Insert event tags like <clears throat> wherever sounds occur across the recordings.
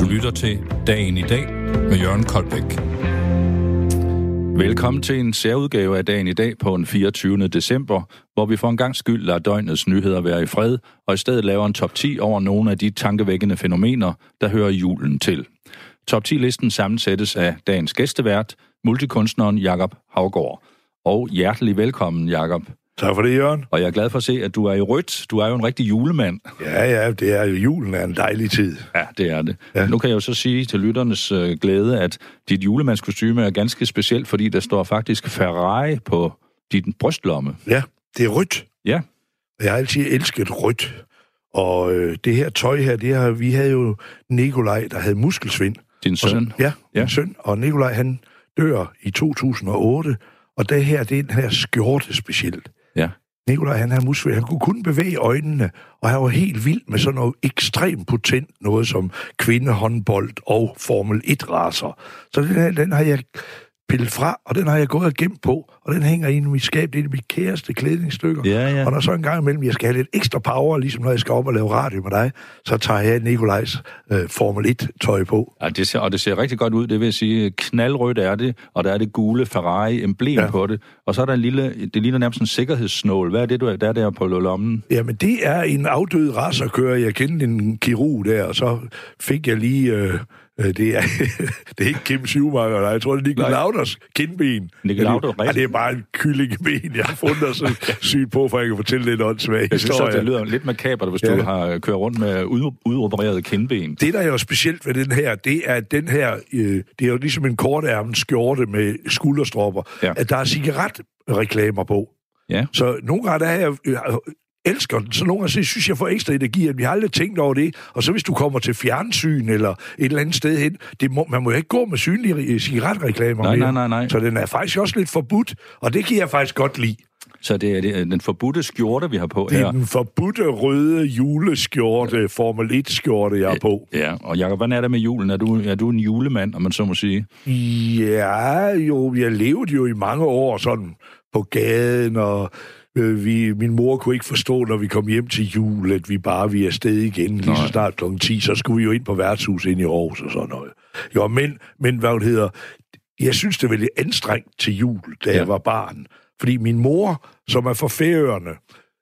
Du lytter til Dagen i dag med Jørgen Koldbæk. Velkommen til en særudgave af Dagen i dag på den 24. december, hvor vi for en gang skyld lader døgnets nyheder være i fred, og i stedet laver en top 10 over nogle af de tankevækkende fænomener, der hører julen til. Top 10-listen sammensættes af dagens gæstevært, multikunstneren Jakob Havgård. Og hjertelig velkommen, Jakob. Tak for det, Jørgen. Og jeg er glad for at se, at du er i rødt. Du er jo en rigtig julemand. Ja, ja, det er jo julen er en dejlig tid. Ja, det er det. Ja. Nu kan jeg jo så sige til lytternes øh, glæde, at dit julemandskostyme er ganske specielt, fordi der står faktisk Ferrari på din brystlomme. Ja, det er rødt. Ja. Jeg har altid elsket rødt. Og øh, det her tøj her, det har, vi havde jo Nikolaj, der havde muskelsvind. Din søn? Og, ja, ja, min søn. Og Nikolaj, han dør i 2008, og det her, det er den her skjorte specielt. Ja. Nikolaj, han er muskelsvind. Han kunne kun bevæge øjnene, og han var helt vild med sådan noget ekstremt potent, noget som kvindehåndbold og Formel 1-racer. Så den, her, den har jeg pillet fra, og den har jeg gået og gemt på, og den hænger inde i mit skab. Det er mit kæreste klædningsstykker. Ja, ja. Og når så en gang imellem, jeg skal have lidt ekstra power, ligesom når jeg skal op og lave radio med dig, så tager jeg Nikolajs øh, Formel 1-tøj på. Ja, det ser, og det ser rigtig godt ud, det vil sige, knaldrødt er det, og der er det gule Ferrari-emblem ja. på det, og så er der en lille, det ligner nærmest en sikkerhedssnål. Hvad er det, du er, der er der på lommen? Jamen, det er en afdød racerkører. Jeg kendte en kirurg der, og så fik jeg lige... Øh, det er, <laughs> det er ikke Kim Schumacher, nej. Jeg tror, det er Nicky Lauders kindben. Nicky Lauder, ja, det er bare en kyllingeben, jeg har fundet så <laughs> sygt på, for jeg kan fortælle lidt åndssvagt Jeg synes også, det lyder lidt makabert, hvis ja. du har kørt rundt med udopereret kindben. Det, der er jo specielt ved den her, det er, at den her, øh, det er jo ligesom en kortærmet skjorte med skulderstropper, ja. at der er cigaretreklamer på. Ja. Så nogle gange der er jeg, øh, elsker den, så nogle gange synes jeg får ekstra energi, at vi har aldrig tænkt over det. Og så hvis du kommer til fjernsyn eller et eller andet sted hen, det må, man må jo ikke gå med synlige cigaretreklamer nej, mere. Nej, nej, nej. Så den er faktisk også lidt forbudt, og det kan jeg faktisk godt lide. Så det er, det er den forbudte skjorte, vi har på her? Det er den forbudte røde juleskjorte, Formel 1-skjorte, jeg er på. Ja, og Jacob, hvordan er det med julen? Er du, er du en julemand, om man så må sige? Ja, jo, jeg levede jo i mange år sådan på gaden, og Øh, vi, min mor kunne ikke forstå, når vi kom hjem til jul, at vi bare vi er afsted igen lige så snart kl. 10, så skulle vi jo ind på værtshus ind i Aarhus og sådan noget. Jo, men, men hvad det hedder, jeg synes, det var lidt anstrengt til jul, da ja. jeg var barn. Fordi min mor, som er fra Færøerne,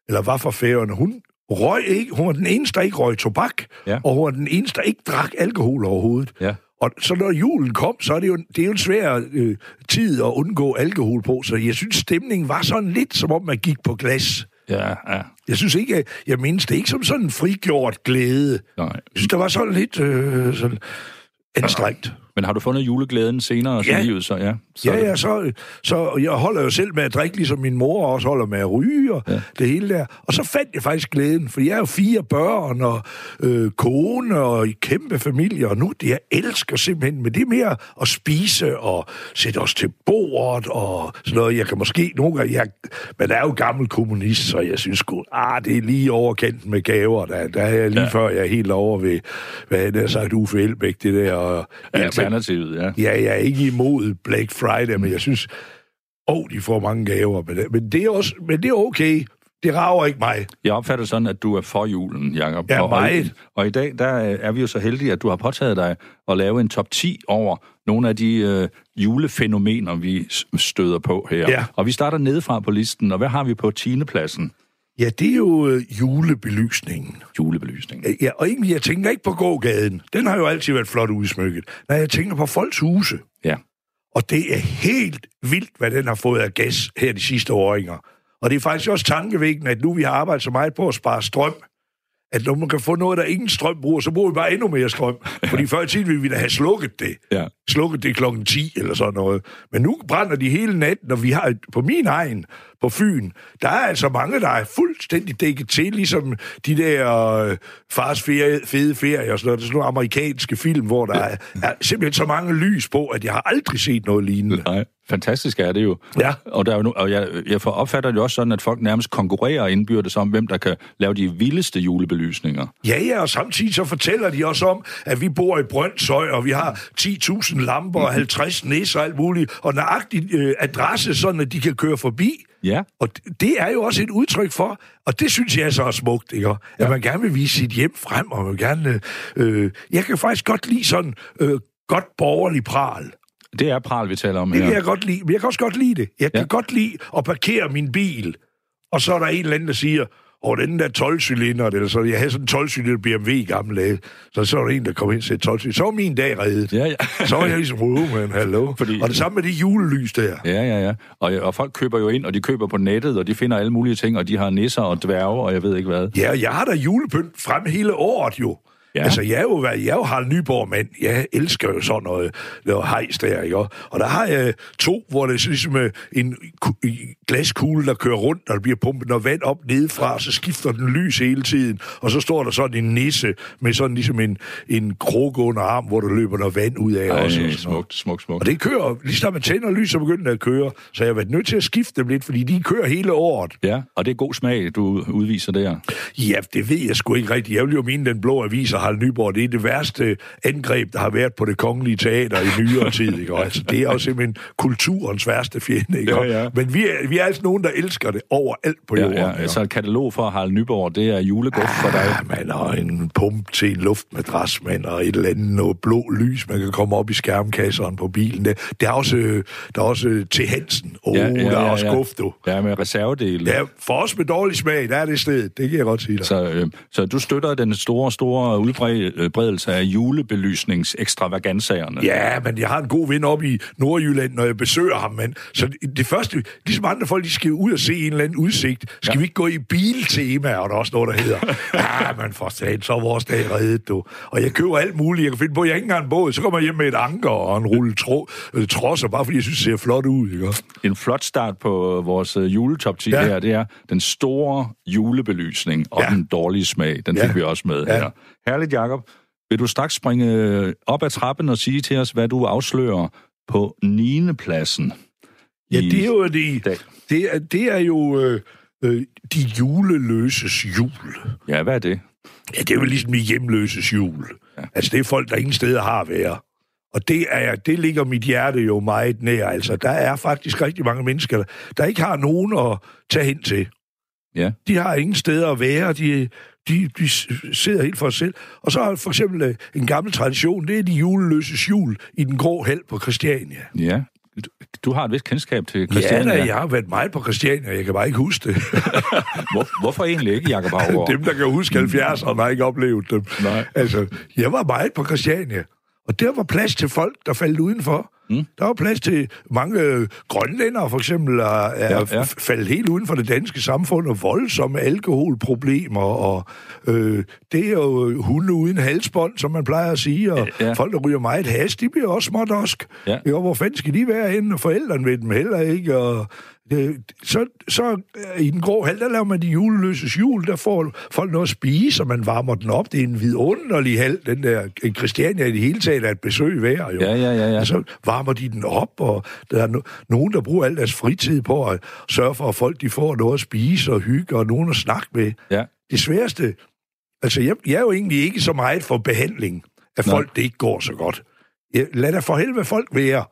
eller var fra Færøerne, hun røg ikke, hun var den eneste, der ikke røg tobak, ja. og hun var den eneste, der ikke drak alkohol overhovedet. Ja. Og så når julen kom, så er det jo, det er jo en svær øh, tid at undgå alkohol på, så jeg synes, stemningen var sådan lidt, som om man gik på glas. Ja, ja. Jeg synes ikke, jeg, jeg mindes det ikke som sådan en frigjort glæde. Nej. Jeg synes, der var sådan lidt øh, sådan anstrengt. Men har du fundet juleglæden senere ja. i livet, så ja? Så ja, ja, så, så jeg holder jo selv med at drikke, ligesom min mor også holder med at ryge og ja. det hele der. Og så fandt jeg faktisk glæden, for jeg er jo fire børn og øh, kone og i kæmpe familie, og nu det jeg elsker simpelthen, men det er mere at spise og sætte os til bordet og sådan noget. Jeg kan måske nogle gange, jeg, men er jo gammel kommunist, så jeg synes sgu, ah, det er lige overkendt med gaver. Der, der er jeg lige ja. før, jeg er helt over ved, hvad han har sagt, Uffe Elbæk, det der. Og, ja, alternativet, ja. Ja, jeg er ikke imod Black Friday, men jeg synes, åh, oh, de får mange gaver. Men det, men det er, også, men det er okay. Det rager ikke mig. Jeg opfatter sådan, at du er for julen, Jacob. Ja, og, meget. Og i dag, der er vi jo så heldige, at du har påtaget dig at lave en top 10 over nogle af de øh, julefænomener, vi støder på her. Ja. Og vi starter nedefra på listen, og hvad har vi på 10. pladsen? Ja, det er jo øh, julebelysningen. Julebelysningen. Ja, og egentlig, jeg tænker ikke på gågaden. Den har jo altid været flot udsmykket. Nej, jeg tænker på folks huse. Ja. Og det er helt vildt, hvad den har fået af gas her de sidste åringer. Og det er faktisk også tankevækkende, at nu vi har arbejdet så meget på at spare strøm, at når man kan få noget, der ingen strøm bruger, så bruger vi bare endnu mere strøm. Fordi før i tiden ville vi da have slukket det. Ja. Slukket det klokken 10 eller sådan noget. Men nu brænder de hele natten, og vi har på min egen, på Fyn, der er altså mange, der er fuldstændig dækket til, ligesom de der øh, fars ferie, fede ferie og sådan noget. Det er sådan nogle amerikanske film, hvor der er, er simpelthen så mange lys på, at jeg har aldrig set noget lignende. Nej. Fantastisk er det jo. Ja. Og, der er jo nu, og jeg, jeg får opfatter det også sådan, at folk nærmest konkurrerer indbyrdes om, hvem der kan lave de vildeste julebelysninger. Ja, ja, og samtidig så fortæller de også om, at vi bor i Brøndshøj, og vi har 10.000 lamper og 50 næser og alt muligt, og nøjagtig øh, adresse, sådan at de kan køre forbi. Ja. Og det- er jo også et udtryk for, og det synes jeg så er smukt, ikke? At Ja. man gerne vil vise sit hjem frem, og man gerne... Øh, jeg kan faktisk godt lide sådan øh, godt borgerlig pral. Det er pral, vi taler om Det her. kan jeg godt lide, men jeg kan også godt lide det. Jeg kan Ja. ja. godt lide at parkere min bil, og så er der en eller anden, der siger, og den der 12-cylinder, eller så, jeg havde sådan en 12-cylinder BMW i gamle dage, så så var der en, der kom ind og sagde 12 Så var min dag reddet. Ja, ja. <laughs> Så var jeg ligesom, wow, man, hallo. Fordi... Og det samme med det julelys der. Ja, ja, ja. Og, og folk køber jo ind, og de køber på nettet, og de finder alle mulige ting, og de har nisser og dværge, og jeg ved ikke hvad. Ja, jeg har da julepynt frem hele året jo. Ja. Altså, jeg er jo, jeg er jo Harald Nyborg, mand. Jeg elsker jo sådan noget, noget hejs der, ikke? Og der har jeg to, hvor det er ligesom øh, en ku- en glaskugle, der kører rundt, og der bliver pumpet noget vand op nedefra, og så skifter den lys hele tiden. Og så står der sådan en nisse med sådan ligesom en, en krukke under arm, hvor der løber noget vand ud af Ej, også. smukt, smukt, smukt. Og det kører, lige så man tænder lys, så begynder det at køre. Så jeg har været nødt til at skifte dem lidt, fordi de kører hele året. Ja, og det er god smag, du udviser der. Ja, det ved jeg sgu ikke rigtigt. Jeg vil jo mene, den blå avis Harald Nyborg, det er det værste angreb, der har været på det kongelige teater i nyere tid. Ikke? Og altså, det er jo simpelthen kulturens værste fjende. Ikke? Ja, ja. Men vi er, vi er altså nogen, der elsker det overalt på Ja, jorden. ja. ikke? Altså et katalog for Harald Nyborg, det er juleguf for dig. Ja, man, og en pump til en luftmadras, man, og et eller andet noget blå lys, man kan komme op i skærmkasseren på bilen. Der, der er også, der er også til Hansen. Oh, ja, ja, ja, der er også guf, du. Ja, med reservedele. Ja, for os med dårlig smag, der er det sted. Det kan jeg godt sige dig. Så, øh, så du støtter den store, store udbredelse af julebelysningsekstravaganzagerne. Ja, men jeg har en god ven op i Nordjylland, når jeg besøger ham, men så det- første, ligesom andre folk, de skal ud og se en eller anden udsigt. Skal Ja. vi ikke gå i biltema, og der er også noget, der hedder, <laughs> ja, man får sat, så er vores dag reddet, du. Og jeg køber alt muligt, jeg kan finde på, jeg har ikke engang en båd, så kommer jeg hjem med et anker og en rulle tro, øh, trosser, bare fordi jeg synes, det ser flot ud, ikke? En flot start på vores øh, juletop 10 ja. Her, det er den store julebelysning og ja. Den dårlige smag. Den fik Ja. vi også med Ja. her. Herligt, Jacob. Vil du straks springe øh, op ad trappen og sige til os, hvad du afslører på 9. pladsen? Ja, det er jo de, dag? det er, det er jo øh, øh, de juleløses jul. Ja, hvad er det? Ja, det er jo ligesom de hjemløses jul. Ja. Altså, det er folk, der ingen steder har at være. Og det, er, det ligger mit hjerte jo meget nær. Altså, der er faktisk rigtig mange mennesker, der ikke har nogen at tage hen til. Ja. De har ingen steder at være. De, de, de sidder helt for sig selv. Og så er for eksempel øh, en gammel tradition, det er de juleløses jul i den grå hal på Christiania. Ja. Du- har et vist kendskab til Ja, Christiania. da, jeg har været meget på Christiania, jeg kan bare ikke huske det. <laughs> Hvor, hvorfor egentlig ikke, Jacob Haugaard? <laughs> Dem, der kan huske 70'erne, har ikke oplevet dem. Nej. Altså, jeg var meget på Christiania, og der var plads til folk, der faldt udenfor. Mm. Der var plads til mange øh, grønlændere, for eksempel, er, er Ja, ja, faldet helt uden for det danske samfund, og voldsomme alkoholproblemer, og øh, det er jo hunde uden halsbånd, som man plejer at sige, og Ja, folk, der ryger meget has, de bliver også smådosk. Ja. Ja. hvor fanden skal de være henne? Og forældrene ved dem heller ikke, og det, så, så øh, i den grå hal, der laver man de juleløses jul, der får folk noget at spise, og man varmer den op. Det er en vidunderlig hal, den der Christiania i det hele taget er et besøg værd, jo. Ja, ja, ja, ja. Og så varmer de den op, og der er no- nogen, der bruger al deres fritid på at sørge for, at folk de får noget at spise og hygge, og nogen at snakke med. Ja. Det sværeste, altså jeg, jeg er jo egentlig ikke så meget for behandling Nej. folk, det ikke går så godt. Jeg, lad da for helvede folk være,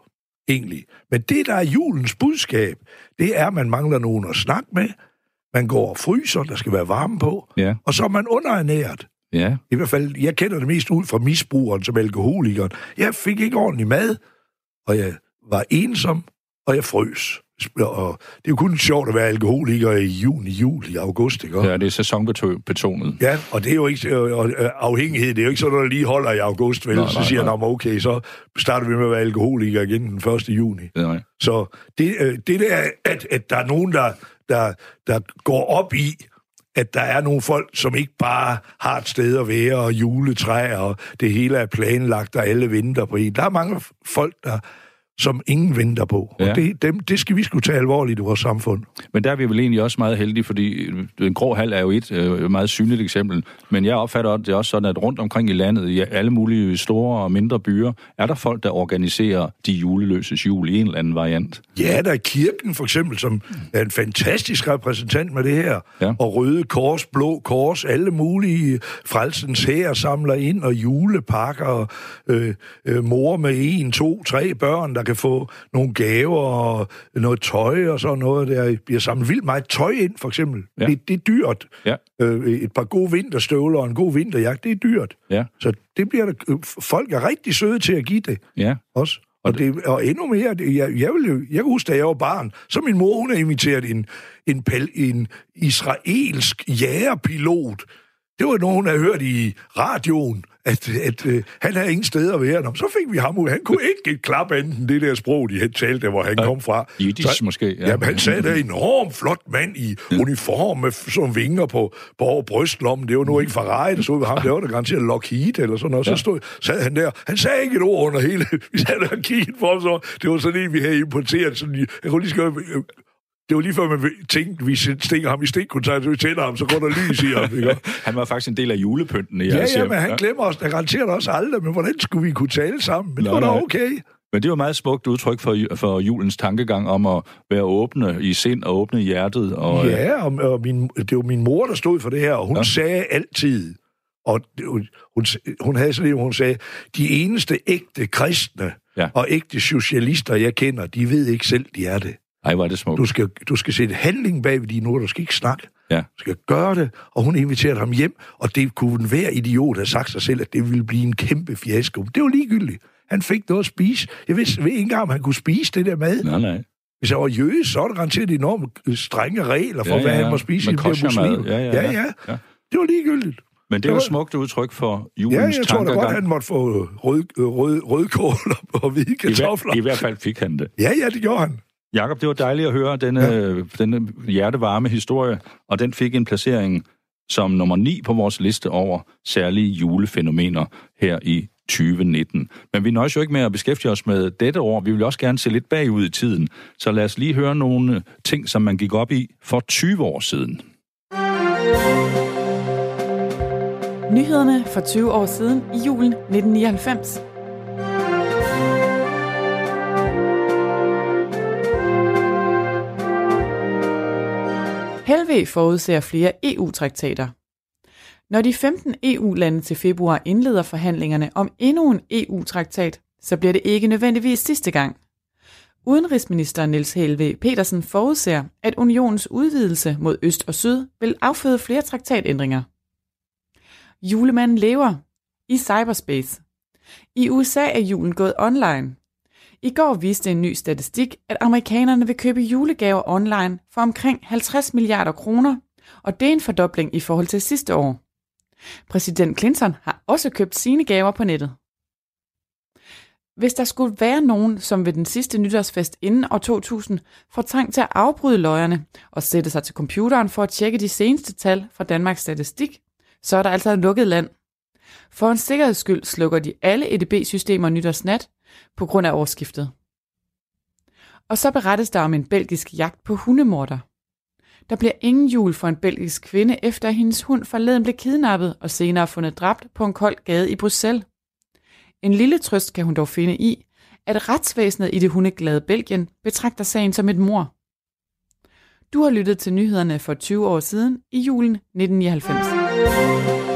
egentlig. Men det, der er julens budskab, det er, at man mangler nogen at snakke med, man går og fryser, der skal være varme på, Ja, og så er man underernæret. ja. I hvert fald, jeg kender det mest ud fra misbrugeren som alkoholikeren. Jeg fik ikke ordentlig mad, og jeg var ensom, og jeg frøs. Og det er jo kun sjovt at være alkoholiker i juni, juli, august, ikke? ja det er sæsonbetonet. Ja, og det er jo ikke, og, og, afhængighed, det er jo ikke sådan, at der lige holder i august, vel? Nej, så nej, siger nej. han, okay, så starter vi med at være alkoholiker igen den 1. juni. Nej. Så det, øh, det der, at, at der er nogen, der, der, der går op i, at der er nogle folk, som ikke bare har et sted at være, og juletræer, og det hele er planlagt, og alle venter på en. Der er mange folk, der, som ingen venter på. Ja. Og det, dem, det skal vi skulle tage alvorligt i vores samfund. Men der er vi vel egentlig også meget heldige, fordi den grå hal er jo et øh, meget synligt eksempel. Men jeg opfatter det også sådan, at rundt omkring i landet, i alle mulige store og mindre byer, er der folk, der organiserer de juleløses jul i en eller anden variant. Ja, der er kirken for eksempel, som er en fantastisk repræsentant med det her. Ja. Og Røde Kors, Blå Kors, alle mulige frelsens her samler ind, og julepakker, øh, øh, mor med en, to, tre børn, der kan få nogle gaver og noget tøj og sådan noget. Der bliver samlet vildt meget tøj ind, for eksempel. Ja. Det, det er dyrt. Ja. Øh, et par gode vinterstøvler og en god vinterjagt, det er dyrt. Ja. Så det bliver der, øh, folk er rigtig søde til at give det. Ja. Også. Og, det, og endnu mere, det, jeg, jeg, vil, jeg kan huske, da jeg var barn, så min mor, hun har inviteret en, en, pel, en israelsk jægerpilot. Det var nogen, der havde hørt i radioen at, at uh, han havde ingen steder at være. Nå, så fik vi ham ud. Han kunne ikke et klap enten det der sprog, de havde talt der, hvor han ja, kom fra. Yiddish måske. Ja. Jamen, han sagde, der enormt flot mand i ja. uniform med sådan vinger på, på over brystlommen. Det var nu ikke Ferrari, der stod ved ham. Det var der garanteret Lockheed eller sådan noget. Ja. Så stod, sad han der. Han sagde ikke et ord under hele. <laughs> Vi sad der og kiggede på, så det var sådan en, vi havde importeret. Sådan, jeg kunne lige skrive, det var lige før man tænkte, vi stikker ham i stikkontakt, vi tænder ham, så går der lys i ham. Ikke? <laughs> han var faktisk en del af julepynten i Ja, ja, men han ja. glemmer os, der garanterer også aldrig, men hvordan skulle vi kunne tale sammen? Men Nå, det var da okay. Men det var meget smukt udtryk for, for julens tankegang om at være åbne i sind og åbne i hjertet. Og, ja, og, og min, det var min mor, der stod for det her, og hun ja. sagde altid, og hun, hun havde sådan hun sagde, de eneste ægte kristne ja. og ægte socialister, jeg kender, de ved ikke selv, de er det. Ej, var det smukt. Du skal, du skal sætte handling bag ved dine ord, du skal ikke snakke. Ja. Du skal gøre det, og hun inviterede ham hjem, og det kunne hver idiot have sagt sig selv, at det ville blive en kæmpe fiasko. Det var ligegyldigt. Han fik noget at spise. Jeg vidste ved ikke engang, om han kunne spise det der mad. Nej, nej. Hvis han var jøde, så var der garanteret enormt strenge regler for, ja, ja, hvad han må spise. Men muslim. Ja, ja, ja. ja, ja. ja. Det var ligegyldigt. Men det er jo et smukt udtryk for julens Ja, jeg tror da godt, han måtte få rød, rød, rødkål og hvide kartofler. I, hver, I hvert fald fik han det. Ja, ja, det gjorde han. Jakob, det var dejligt at høre denne, ja. denne hjertevarme historie, og den fik en placering som nummer 9 på vores liste over særlige julefænomener her i 2019. Men vi nøjes jo ikke med at beskæftige os med dette år. Vi vil også gerne se lidt bagud i tiden. Så lad os lige høre nogle ting, som man gik op i for 20 år siden. Nyhederne for 20 år siden i julen 1999. Helve forudser flere EU-traktater. Når de 15 EU-lande til februar indleder forhandlingerne om endnu en EU-traktat, så bliver det ikke nødvendigvis sidste gang. Udenrigsminister Niels Helve Petersen forudser, at unionens udvidelse mod øst og syd vil afføde flere traktatændringer. Julemanden lever i cyberspace. I USA er julen gået online. I går viste en ny statistik, at amerikanerne vil købe julegaver online for omkring 50 milliarder kroner, og det er en fordobling i forhold til sidste år. Præsident Clinton har også købt sine gaver på nettet. Hvis der skulle være nogen, som ved den sidste nytårsfest inden år 2000 får trang til at afbryde løjerne og sætte sig til computeren for at tjekke de seneste tal fra Danmarks Statistik, så er der altså et lukket land. For en sikkerheds skyld slukker de alle EDB-systemer nytårsnat, på grund af årsskiftet. Og så berettes der om en belgisk jagt på hundemorder. Der bliver ingen jul for en belgisk kvinde, efter at hendes hund forleden blev kidnappet og senere fundet dræbt på en kold gade i Bruxelles. En lille trøst kan hun dog finde i, at retsvæsenet i det hundeglade Belgien betragter sagen som et mor. Du har lyttet til nyhederne for 20 år siden i julen 1999.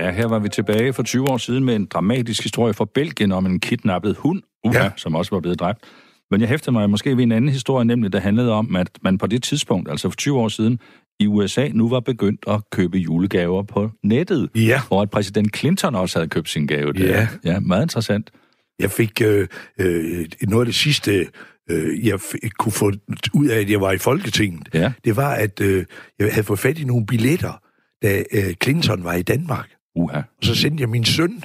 Ja, her var vi tilbage for 20 år siden med en dramatisk historie fra Belgien om en kidnappet hund, uha, ja. som også var blevet dræbt. Men jeg hæfter mig måske ved en anden historie, nemlig der handlede om, at man på det tidspunkt, altså for 20 år siden, i USA nu var begyndt at købe julegaver på nettet. Ja. Og at præsident Clinton også havde købt sin gave. Der. Ja. Ja, meget interessant. Jeg fik øh, øh, noget af det sidste, øh, jeg fik, kunne få ud af, at jeg var i Folketinget. Ja. Det var, at øh, jeg havde fået fat i nogle billetter, da øh, Clinton var i Danmark. Uha. Og så sendte jeg min søn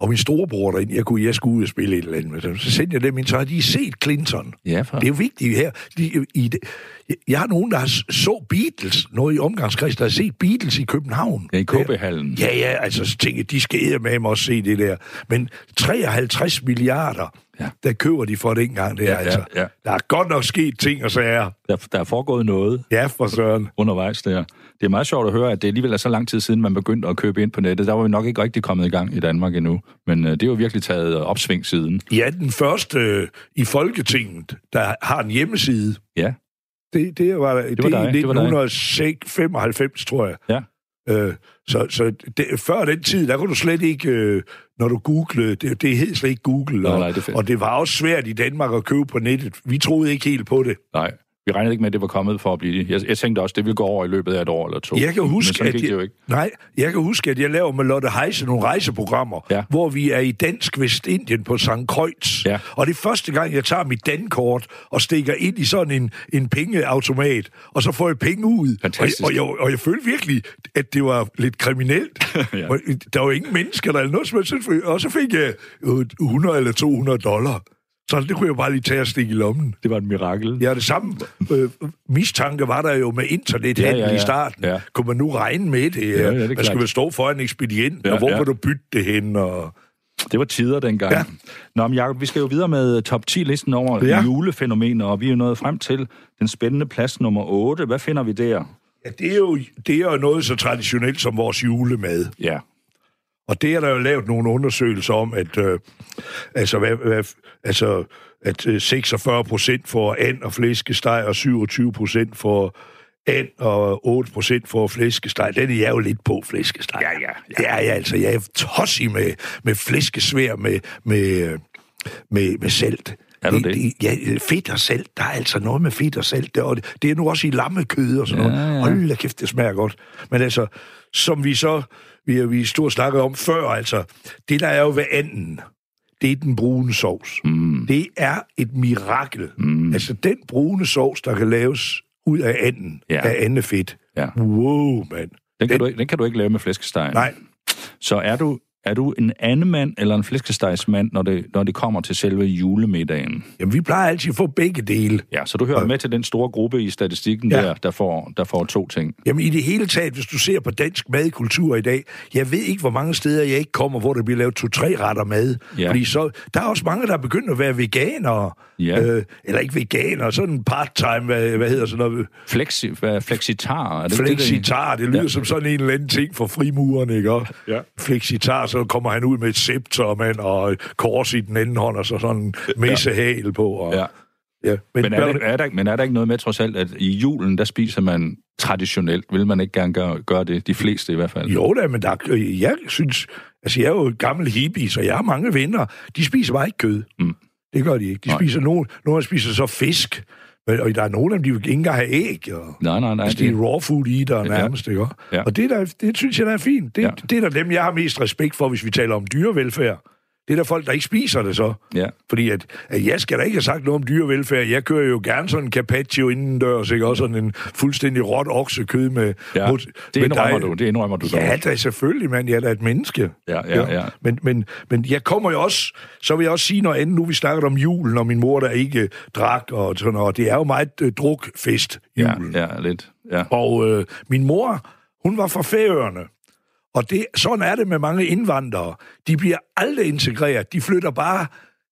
og min storebror derind, jeg, kunne, jeg skulle ud og spille et eller andet med dem. Så sendte jeg dem ind, så har de set Clinton. Ja, for... Det er jo vigtigt her. De, i, det- jeg har nogen, der har så Beatles, noget i omgangskreds, der har set Beatles i København. Ja, i KB-hallen. Ja, ja, altså så tænkte de skal med mig også se det der. Men 53 milliarder, Ja. ja. der køber de for dengang der, Ja, ja, ja, altså. ja. Der er godt nok sket ting og sager. Der, der er foregået noget Ja, for søren. undervejs der. Det er meget sjovt at høre, at det alligevel er så lang tid siden, man begyndte at købe ind på nettet. Der var vi nok ikke rigtig kommet i gang i Danmark endnu. Men øh, det er jo virkelig taget opsving siden. Ja, den første øh, i Folketinget, der har en hjemmeside. Ja, Det, det var, det, var det er dig, det var dig. 1995, tror jeg. ja. Øh, så så det, før den tid, der kunne du slet ikke, øh, når du googlede, det, det hed slet ikke Google, og, nej, det og det var også svært i Danmark at købe på nettet. Vi troede ikke helt på det. Nej, vi regnede ikke med, at det var kommet for at blive det. Jeg, jeg tænkte også, det ville gå over i løbet af et år eller to. Jeg kan huske, at ikke. nej, jeg kan huske, at jeg laver med Lotte Heise nogle rejseprogrammer, Ja. hvor vi er i Dansk Vestindien på St. Kreuz. Ja. Og det er første gang, jeg tager mit dankort og stikker ind i sådan en, en pengeautomat, og så får jeg penge ud. Fantastisk. Og, jeg, og, jeg, og jeg følte virkelig, at det var lidt kriminelt. <laughs> Ja. Der var ingen mennesker, der eller noget. Og så fik jeg øh, 100 eller 200 dollar. Så det kunne jeg bare lige tage og stikke i lommen. Det var et mirakel. Ja, det samme øh, mistanke var der jo med internethandel Ja, ja, ja. i starten. Ja. Kunne man nu regne med det? Ja, ja, det Man klart. skal vel stå for en ekspedient, Ja, og hvor ja. kan du bytte det hen? Og... Det var tider dengang. Ja. Nå, men Jacob, vi skal jo videre med top 10-listen over. Ja. julefænomener, og vi er jo nået frem til den spændende plads nummer 8. Hvad finder vi der? Ja, det er, jo, det er jo noget så traditionelt som vores julemad. Ja. Og det er der jo lavet nogle undersøgelser om, at, øh, altså, hvad, hvad, altså, at øh, 46 procent får and og flæskesteg, og 27 procent får and, og 8 procent får flæskesteg. Den er jeg jo lidt på, flæskesteg. Ja, ja, ja. Det er jeg altså. Jeg er tossi med, med flæskesvær med, med, øh, med, med salt. Er du det? Ja, fedt og salt. Der er altså noget med fedt og salt. Det, og det, det er nu også i lammekød og sådan Ja, noget. ja. Hold da kæft, det smager godt. Men altså, som vi så, vi vi stort snakket om før, altså, det der er jo ved anden, det er den brune sovs. Mm. Det er et mirakel. Mm. Altså, den brune sovs, der kan laves ud af anden, Ja. af andefedt. Ja. Wow, mand. Den, kan du, ikke- den kan du ikke lave med flæskesteg. Nej, Så er du, er du en andemand eller en flæskestegsmand, når det, når det kommer til selve julemiddagen? jamen vi plejer altid at få begge dele. Ja, så du hører med til den store gruppe i statistikken ja. Der, der får, der får to ting. Jamen i det hele taget, hvis du ser på dansk madkultur i dag, jeg ved ikke, hvor mange steder jeg ikke kommer, hvor der bliver lavet to-tre retter mad. Ja. Fordi så, der er også mange, der er begyndt at være veganere. Ja. Øh, eller ikke veganere, sådan part-time, hvad, hvad hedder sådan noget, Flexi, hvad, flexitar, er det Flexitar, det lyder Ja. som sådan en eller anden ting for frimurerne, ikke? Ja. Flexitar, så kommer han ud med et scepter, mand, og kors i den anden hånd, og så sådan en messehæl på. Og, Ja. ja. Men er, der, er, der, men er der ikke noget med trods alt, at i julen, der spiser man traditionelt? Vil man ikke gerne gøre, gøre det? De fleste i hvert fald. Jo da, men der, er- jeg synes... Altså, jeg er jo gammel hippie, så jeg har mange venner. De spiser bare ikke kød. Mm. Det gør de ikke. De spiser nogen, nogle spiser så fisk, men, og der er nogle af dem, de vil ikke engang have æg. Og, Nej, nej, nej. Altså, det er raw food eater Ja. nærmest, ikke? Ja. Og det, der, det synes jeg, der er fint. Det, ja. det er da dem, jeg har mest respekt for, hvis vi taler om dyrevelfærd. Det er der folk, der ikke spiser det så. Ja. Fordi at, at jeg skal da ikke have sagt noget om dyrevelfærd. Jeg kører jo gerne sådan en carpaccio indendørs, ikke? Også sådan en fuldstændig råt oksekød med... Ja, mod- det med indrømmer dej. du, det indrømmer du. Ja, da selvfølgelig, mand. Jeg er da et menneske. Ja, ja, ja. Men, men, men jeg kommer jo også... Så vil jeg også sige noget andet. Nu vi snakker om julen, og min mor, der ikke drak og sådan noget. Det er jo meget øh, drukfest, Ja, julen. ja, lidt. Ja. Og øh, min mor, hun var fra Færøerne. Og det, sådan er det med mange indvandrere. De bliver aldrig integreret. De flytter bare...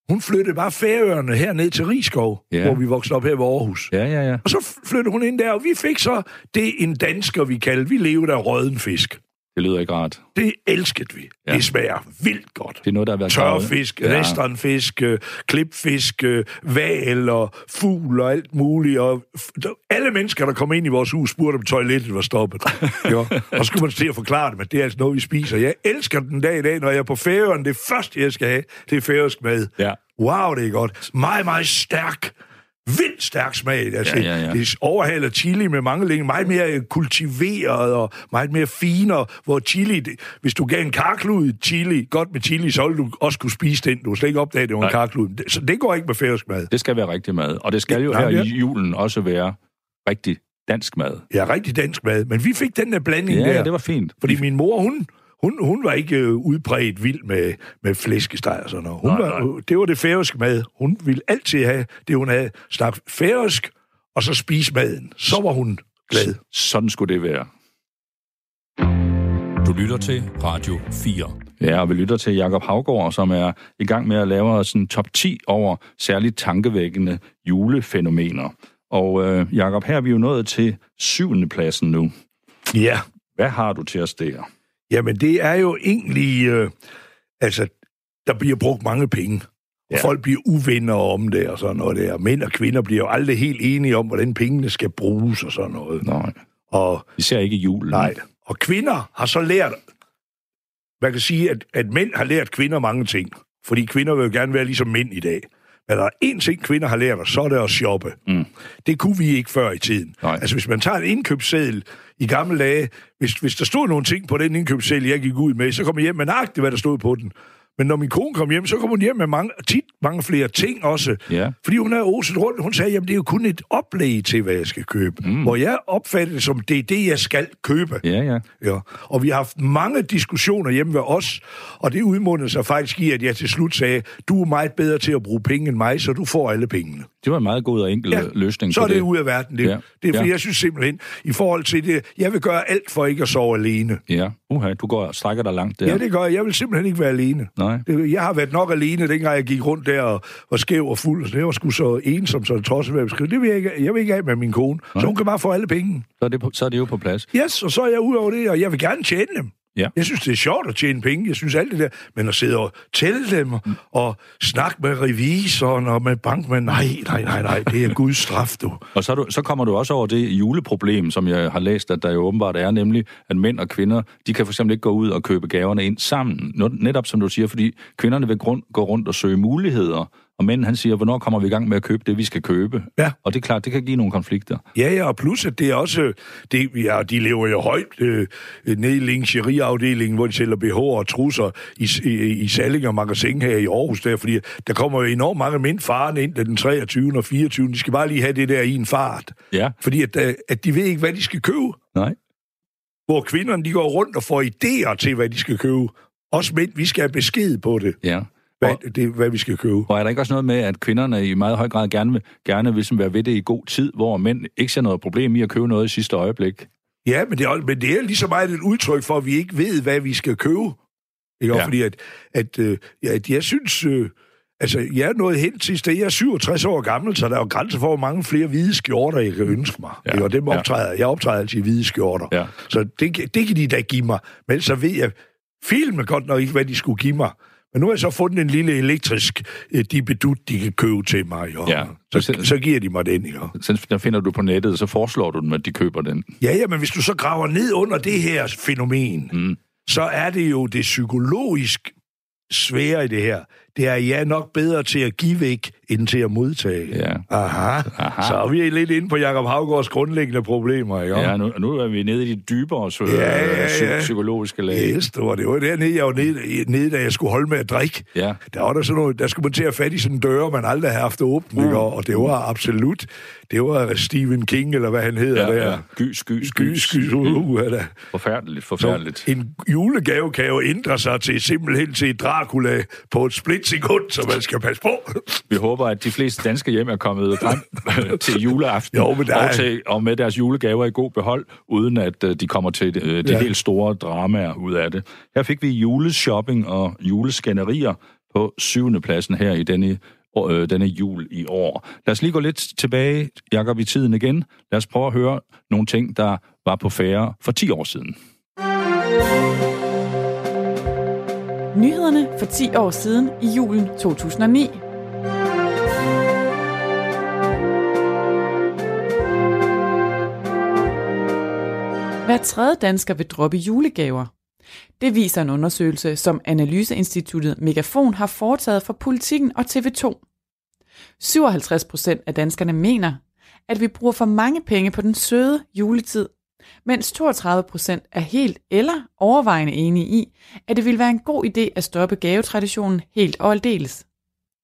Hun flyttede bare Færøerne herned til Rigskov, Ja. ja. hvor vi voksede op her ved Aarhus. Ja, ja, ja. Og så flyttede hun ind der, og vi fik så det, en dansker, vi kaldte. Vi levede af røden fisk. Det lyder ikke rart. Det elskede vi. Ja. Det smager vildt godt. Det er noget, der har været Tørfisk, Ja. restaurantfisk, øh, klipfisk, øh, val og fugl og alt muligt. Og alle mennesker, der kom ind i vores hus, spurgte, om toilettet var stoppet. <laughs> jo. Og så skulle man til at forklare dem, at det er altså noget, vi spiser. Jeg elsker den dag i dag, når jeg er på færøen. Det første, jeg skal have, det er færøsk mad. Ja. Wow, det er godt. Meget, meget stærk. Vildt stærk smag. Altså, Ja, ja, ja. Det overhaler chili med mange linjer. Meget mere kultiveret og meget mere finere. Hvor chili, det, hvis du gav en karklud chili, godt med chili, så ville du også kunne spise den. Du slet ikke opdage, det var en karklud. Så det går ikke med færøsk mad. Det skal være rigtig mad. Og det skal jo Ja, her ja. i julen også være rigtig dansk mad. Ja, rigtig dansk mad. Men vi fik den der blanding Ja, der. ja, det var fint. Fordi min mor, hun, hun, hun var ikke øh, udbredt vild med, med flæskesteg og sådan noget. Hun Nej, var, nej. Det var det færøske mad. Hun ville altid have det, hun havde. Snakke færøsk, og så spise maden. Så var hun glad. Sådan skulle det være. Du lytter til Radio 4. Ja, og vi lytter til Jakob Havgård, som er i gang med at lave sådan top 10 over særligt tankevækkende julefænomener. Og øh, Jakob, her er vi jo nået til syvende pladsen nu. Ja, Hvad har du til os der? Jamen det er jo egentlig... Øh, altså, der bliver brugt mange penge. Og Ja. folk bliver uvenner om det og sådan noget der. Mænd og kvinder bliver jo aldrig helt enige om, hvordan pengene skal bruges og sådan noget. Nej, Og især ikke i julen. Nej. Og kvinder har så lært, man kan sige, at, at mænd har lært kvinder mange ting. Fordi kvinder vil jo gerne være ligesom mænd i dag. Men der er én ting, kvinder har lært os, så er det at shoppe. Mm. Det kunne vi ikke før i tiden. Nej. Altså, hvis man tager en indkøbsseddel i gamle dage, hvis, hvis der stod nogle ting på den indkøbsseddel, jeg gik ud med, så kom jeg hjem med nøjagtigt, hvad der stod på den. Men når min kone kom hjem, så kom hun hjem med mange, tit mange flere ting også. Ja. Fordi hun er oset rundt. Hun sagde, jamen det er jo kun et oplæg til, hvad jeg skal købe. Mm. Hvor jeg opfatter det som, det er det, jeg skal købe. Ja, ja. Ja. Og vi har haft mange diskussioner hjemme ved os, og det udmundede sig faktisk i, at jeg til slut sagde, du er meget bedre til at bruge penge end mig, så du får alle pengene. Det var en meget god og enkel ja, løsning så er det, det. ud af verden. Det, ja. det er fordi, Ja. jeg synes simpelthen, i forhold til det, jeg vil gøre alt for ikke at sove alene. Ja, uha, du går og strækker dig langt der. Ja, det gør jeg. Jeg vil simpelthen ikke være alene. Nej. Det, jeg har været nok alene, dengang jeg gik rundt der og var skæv og fuld. Så det var sgu så ensom, så trods hvad jeg beskrive. Det vil jeg ikke, jeg vil ikke af med min kone. Så hun kan bare få alle penge. Så, er det på, så er det jo på plads. Yes, og så er jeg ud over det, og jeg vil gerne tjene dem. Ja. Jeg synes, det er sjovt at tjene penge. Jeg synes alt det der. Men at sidde og tælle dem og snakke med revisoren og med bankmanden, nej, nej, nej, nej, det er Guds straf, du. <laughs> Og så, du, så kommer du også over det juleproblem, som jeg har læst, at der jo åbenbart er, nemlig at mænd og kvinder, de kan for eksempel ikke gå ud og købe gaverne ind sammen. Netop som du siger, fordi kvinderne vil grund, gå rundt og søge muligheder, og mænden han siger, hvornår kommer vi i gang med at købe det, vi skal købe? Ja. Og det er klart, det kan give nogle konflikter. Ja, ja, og plus, at det er også... Det, ja, de lever jo højt øh, nede i lingerie-afdelingen, hvor de sælger BH og trusser i, i, i Sallinger Magasin her i Aarhus, der, fordi der kommer jo enormt mange mænd faren ind den 23. og 24. De skal bare lige have det der i en fart. Ja, Fordi at, øh, at de ved ikke, hvad de skal købe. nej. Hvor kvinderne, de går rundt og får idéer til, hvad de skal købe. Også mænd, vi skal have besked på det, Ja. Hvad, Og, det, hvad vi skal købe. og er der ikke også noget med, at kvinderne i meget høj grad gerne vil, gerne vil være ved det i god tid, hvor mænd ikke ser noget problem i at købe noget i sidste øjeblik? Ja, men det, er, men det er lige så meget et udtryk for, at vi ikke ved, hvad vi skal købe. Ikke? Ja. Fordi at, at, øh, at jeg synes... Øh, altså, jeg er nået hen til sted. Jeg er 67 år gammel, så der er jo grænser for, hvor mange flere hvide skjorter, jeg kan ønske mig. Ja. Ja. Og dem Ja. optræder, jeg optræder altid i hvide skjorter. Ja. Så det, kan- det kan de da give mig. Men så ved jeg filmen godt nok ikke, hvad de skulle give mig. Men nu har jeg så fundet en lille elektrisk øh, dibedut, de kan købe til mig. Og Ja. så, så giver de mig den, ikke? Så der finder du på nettet, så foreslår du dem, at de køber den. Ja, ja, men hvis du så graver ned under det her fænomen, Mm. så er det jo det psykologisk svære i det her. Det er, jeg nok bedre til at give væk, end til at modtage. Ja. Aha. Aha. Så er vi lidt inde på Jakob Havgårds grundlæggende problemer, ikke? Ja, nu, nu er vi nede i de dybere psy- Ja, ja, ja. psykologiske lag. Yes, det var, det var dernede, jeg var nede, nede, da jeg skulle holde med at drikke. Ja. Der var der sådan noget, der skulle man til at fat i sådan døre, man aldrig har haft åbent, mm. og det var absolut, det var Stephen King, eller hvad han hedder Ja, der. ja. Gys, gys, Sky, gys. sky, uh, da. Forfærdeligt, Så forfærdeligt. en julegave kan jo ændre sig til simpelthen til Dracula på et splitsekund, så man skal passe på. Vi håber, at de fleste danske hjem er kommet frem <laughs> til juleaften Jo, men der er- og, til, og med deres julegaver i god behold, uden at uh, de kommer til uh, de Ja. helt store dramaer ud af det. Her fik vi juleshopping og juleskænderier på syvende pladsen her i denne, øh, denne jul i år. Lad os lige gå lidt tilbage, Jakob, i tiden igen. Lad os prøve at høre nogle ting, der var på færre for 10 år siden. Nyhederne for 10 år siden i julen 2009. Hver tredje dansker vil droppe julegaver. Det viser en undersøgelse, som Analyseinstituttet Megafon har foretaget for Politikken og TV2. 57 procent af danskerne mener, at vi bruger for mange penge på den søde juletid, mens 32 procent er helt eller overvejende enige i, at det ville være en god idé at stoppe gavetraditionen helt og aldeles.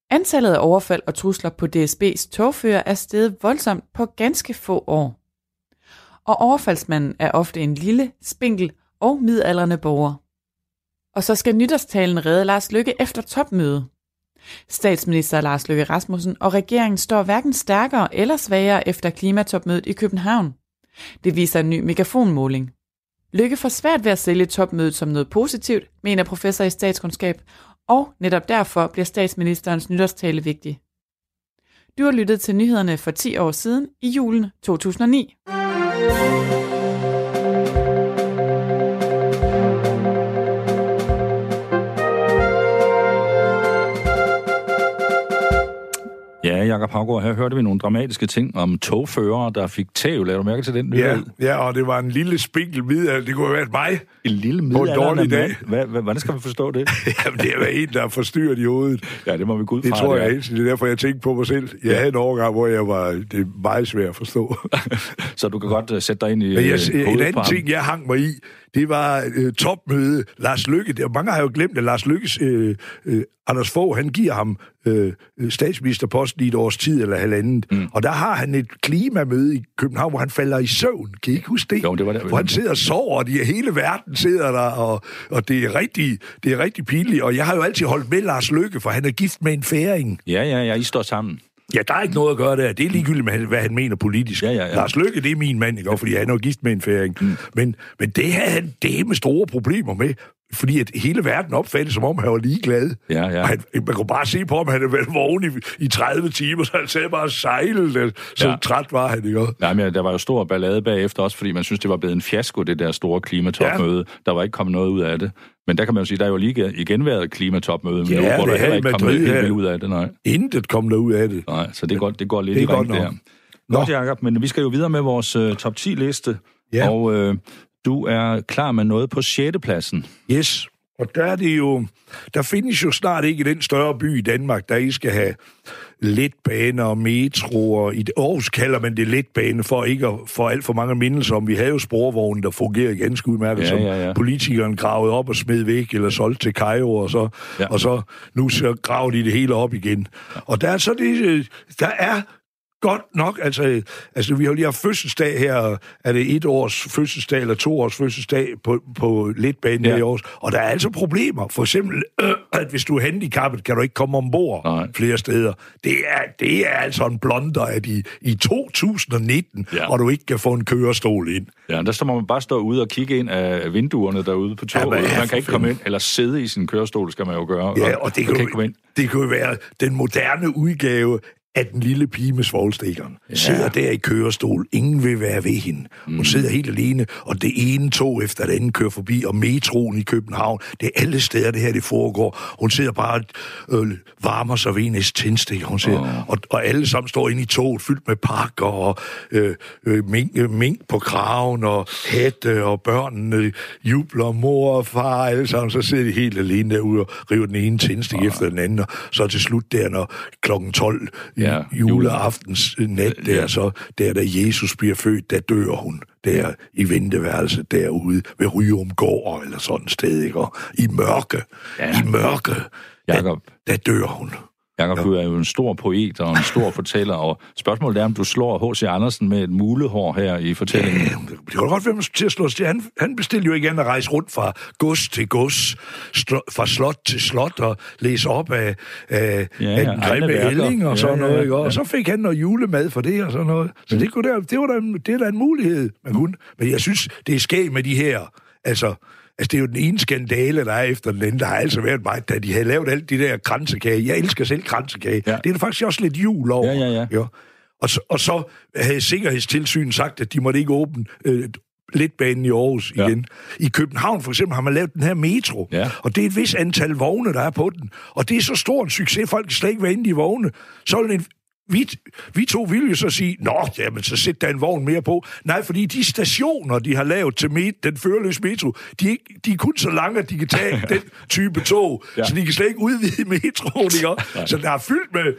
Antallet af overfald og trusler på DSB's togfører er steget voldsomt på ganske få år. Og overfaldsmanden er ofte en lille, spinkel og midaldrende borger. Og så skal nytårstalen redde Lars Lykke efter topmøde. Statsminister Lars Løkke Rasmussen og regeringen står hverken stærkere eller svagere efter klimatopmødet i København. Det viser en ny megafonmåling. Lykke får svært ved at sælge topmødet som noget positivt, mener professor i statskundskab, og netop derfor bliver statsministerens nytårstale vigtig. Du har lyttet til nyhederne for 10 år siden i julen 2009. Jakob Havgaard, her hørte vi nogle dramatiske ting om togførere, der fik tæv. Lad du mærke til den Ja, nyhed? ja, og det var en lille spinkel middag. Det kunne have været mig. En lille På en dårlig midaldrende dag. Hvad, hvad, hvordan skal vi forstå det? <laughs> Jamen, det er en, der er forstyrret i hovedet. Ja, det må vi gå ud Det fra. tror jeg er. helt. Det er derfor, jeg tænkte på mig selv. Jeg havde en overgang, hvor jeg var... Det er meget svært at forstå. <laughs> Så du kan godt uh, sætte dig ind i Men jeg, øh, en anden ting, jeg hang mig i, det var øh, topmøde. Lars Lykke, det, mange har jo glemt, at Lars Lykkes... Øh, øh, Anders Fogh, han giver ham øh, øh, statsministerposten i et års tid eller halvandet. Mm. Og der har han et klimamøde i København, hvor han falder i søvn. Kan I ikke huske det? Jo, det var det. Hvor han sidder og sover, og de, hele verden sidder der, og, og det, er rigtig, det er rigtig pinligt. Og jeg har jo altid holdt med Lars Lykke, for han er gift med en færing. Ja, ja, ja, I står sammen. Ja, der er ikke noget at gøre der. Det er ligegyldigt, med, hvad han mener politisk. Ja, ja, ja. Lars Løkke, det er min mand, ikke? Fordi han er jo gift med en færing. Mm. Men, men det havde han det med store problemer med, fordi at hele verden opfattede, som om han var ligeglad. Ja, ja. Og han, man kunne bare se på ham, han havde været vågen i, i 30 timer, så han sagde bare og sejlede. Så ja. træt var han, ikke? Nej, men der var jo stor ballade bagefter også, fordi man synes, det var blevet en fiasko, det der store klimatopmøde. Ja. Der var ikke kommet noget ud af det. Men der kan man jo sige, der er jo lige igen været et klimatopmøde, Ja, nu, hvor det der er heller i ikke kommet helt vildt ud af det. Nej, Intet kom der ud af det. nej så det går, det går lidt Det i er godt ring nok. der. Nå. Godt, Jacob, men vi skal jo videre med vores uh, top 10-liste. Ja. Og øh, du er klar med noget på 6. pladsen. Yes. Og der er det jo... Der findes jo snart ikke i den større by i Danmark, der I skal have letbaner og metroer. I Aarhus kalder man det letbane for ikke at få alt for mange mindelser om. Vi havde jo sporvogne, der fungerede ganske udmærket, Ja, som ja, ja. politikeren gravede op og smed væk, eller solgte til Cairo, og så, Ja. og så nu så graver de det hele op igen. Og der er så det... øh, Der er godt nok, altså, altså vi har jo lige haft fødselsdag her, er det et års fødselsdag eller to års fødselsdag på, på letbanen Ja. i Aarhus, og der er altså problemer. For eksempel, øh, at hvis du er handicappet, kan du ikke komme ombord Nej. flere steder. Det er, det er altså en blunder, at i, i 2019, Ja. og du ikke kan få en kørestol ind. Ja, der står man bare stå ude og kigge ind af vinduerne derude på toget. Ja, man kan ikke komme ind, eller sidde i sin kørestol, skal man jo gøre. Ja, og det man kan, kan jo, ikke komme ind. det kan jo være den moderne udgave af den lille pige med svoglstikkeren. Ja. Sidder der i kørestol. Ingen vil være ved hende. Hun Mm. sidder helt alene, og det ene tog efter det andet kører forbi, og metroen i København. Det er alle steder, det her det foregår. Hun sidder bare og øh, varmer sig ved en tændstik. Hun siger, Åh. og, og alle sammen står inde i toget, fyldt med pakker, og øh, øh, mink, øh, mink på kraven, og hatte, og børnene jubler, mor og far, alle sammen. Så sidder de helt alene derude og river den ene tændstik efter den anden, og så til slut der, når klokken 12 Ja, juleaftens nat, der, Ja. så der, da Jesus bliver født, der dør hun der i venteværelset derude ved Ryum gård eller sådan et sted, ikke? Og i mørke, Ja. i mørke, Jakob. der, der dør hun. Jakob, Ja. du er jo en stor poet og en stor fortæller, og spørgsmålet er, om du slår H.C. Andersen med et mulehår her i fortællingen. Ja, det kan godt være, man til at slå til. Han, han bestilte jo igen at rejse rundt fra gods til gods, stro, fra slot til slot, og læse op af, af, Ja, ja, ja, af den grimme ælling og Ja, sådan ja, noget. ja? Og ja. så fik han noget julemad for det og sådan noget. Så det, kunne der, det, var da, en- det er da en mulighed, man kunne. Men jeg synes, det er skægt med de her... Altså, Altså, det er jo den ene skandale, der er efter den anden. Der har altså været mig, da de havde lavet alt de der kransekage. Jeg elsker selv kransekage. Ja. Det er der faktisk også lidt jul over. Ja, ja, ja. Ja. Og, så, og så havde Sikkerhedstilsynet sagt, at de måtte ikke åbne øh, letbanen i Aarhus ja. igen. I København for eksempel har man lavet den her metro, Ja. og det er et vis antal vogne, der er på den. Og det er så stor en succes, folk kan slet ikke være inde i vogne. Så vil en, vi, vi to ville jo så sige, nå, jamen, så sæt der en vogn mere på. Nej, fordi de stationer, de har lavet til met, den førerløse metro, de de er kun så lange, at de kan tage <laughs> den type tog, Ja. så de kan slet ikke udvide metroen, ikke? Så der er fyldt med,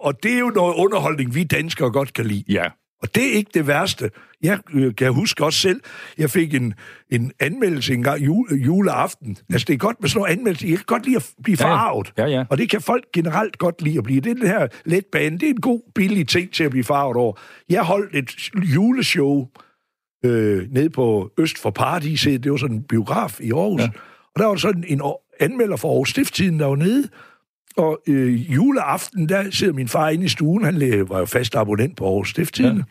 og det er jo noget underholdning, vi danskere godt kan lide. Ja, Og det er ikke det værste. Jeg øh, kan huske også selv, jeg fik en, en anmeldelse en gang jule, juleaften. Altså, det er godt med sådan noget anmeldelse. Jeg kan godt lide at blive Ja, ja. farvet. Ja, ja. Og det kan folk generelt godt lide at blive. Det er den her letbane. Det er en god, billig ting til at blive farvet over. Jeg holdt et juleshow øh, nede på Øst for Paradiset. Det var sådan en biograf i Aarhus. Ja. Ja. Og der var sådan en, anmelder for Aarhus Stifttiden, der var nede. Og øh, juleaften, der sidder min far inde i stuen. Han var jo fast abonnent på Aarhus Stifttiden. Ja.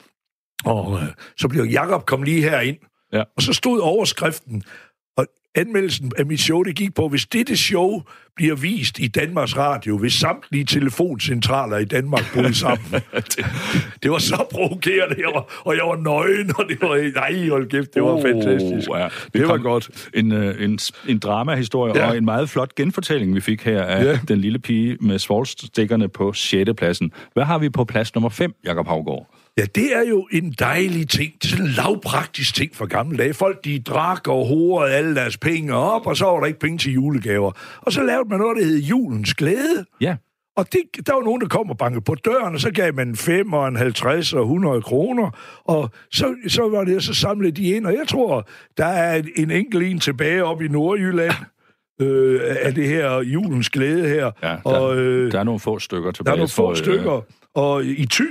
Og øh, så blev Jakob kom lige herind. Ja. Og så stod overskriften, anmeldelsen af mit show, det gik på, hvis dette show bliver vist i Danmarks Radio, hvis samtlige telefoncentraler i Danmark bryder sammen. det, <laughs> det var så provokerende, jeg var, og jeg var nøgen, og det var, nej, hold kæft, det var Oh, fantastisk. ja. Det var kom- godt. En, øh, en, en dramahistorie Ja. og en meget flot genfortælling, vi fik her af Ja. den lille pige med svovlstikkerne på 6. pladsen. Hvad har vi på plads nummer 5, Jakob Havgård? Ja, det er jo en dejlig ting. Det er sådan en lavpraktisk ting fra gamle dage. Folk, de drak og horede alle deres penge op, og så var der ikke penge til julegaver. Og så lavede man noget, der hed julens glæde. Ja, Og det, der var nogen, der kom og bankede på døren, og så gav man 5 og en 50 og 100 kroner, og så, så var det, så samlede de ind, og jeg tror, der er en- en enkelt en tilbage op i Nordjylland, <laughs> øh, af det her julens glæde her. ja der, og øh, der er nogle få stykker tilbage. der er nogle få for, stykker, og i Thy,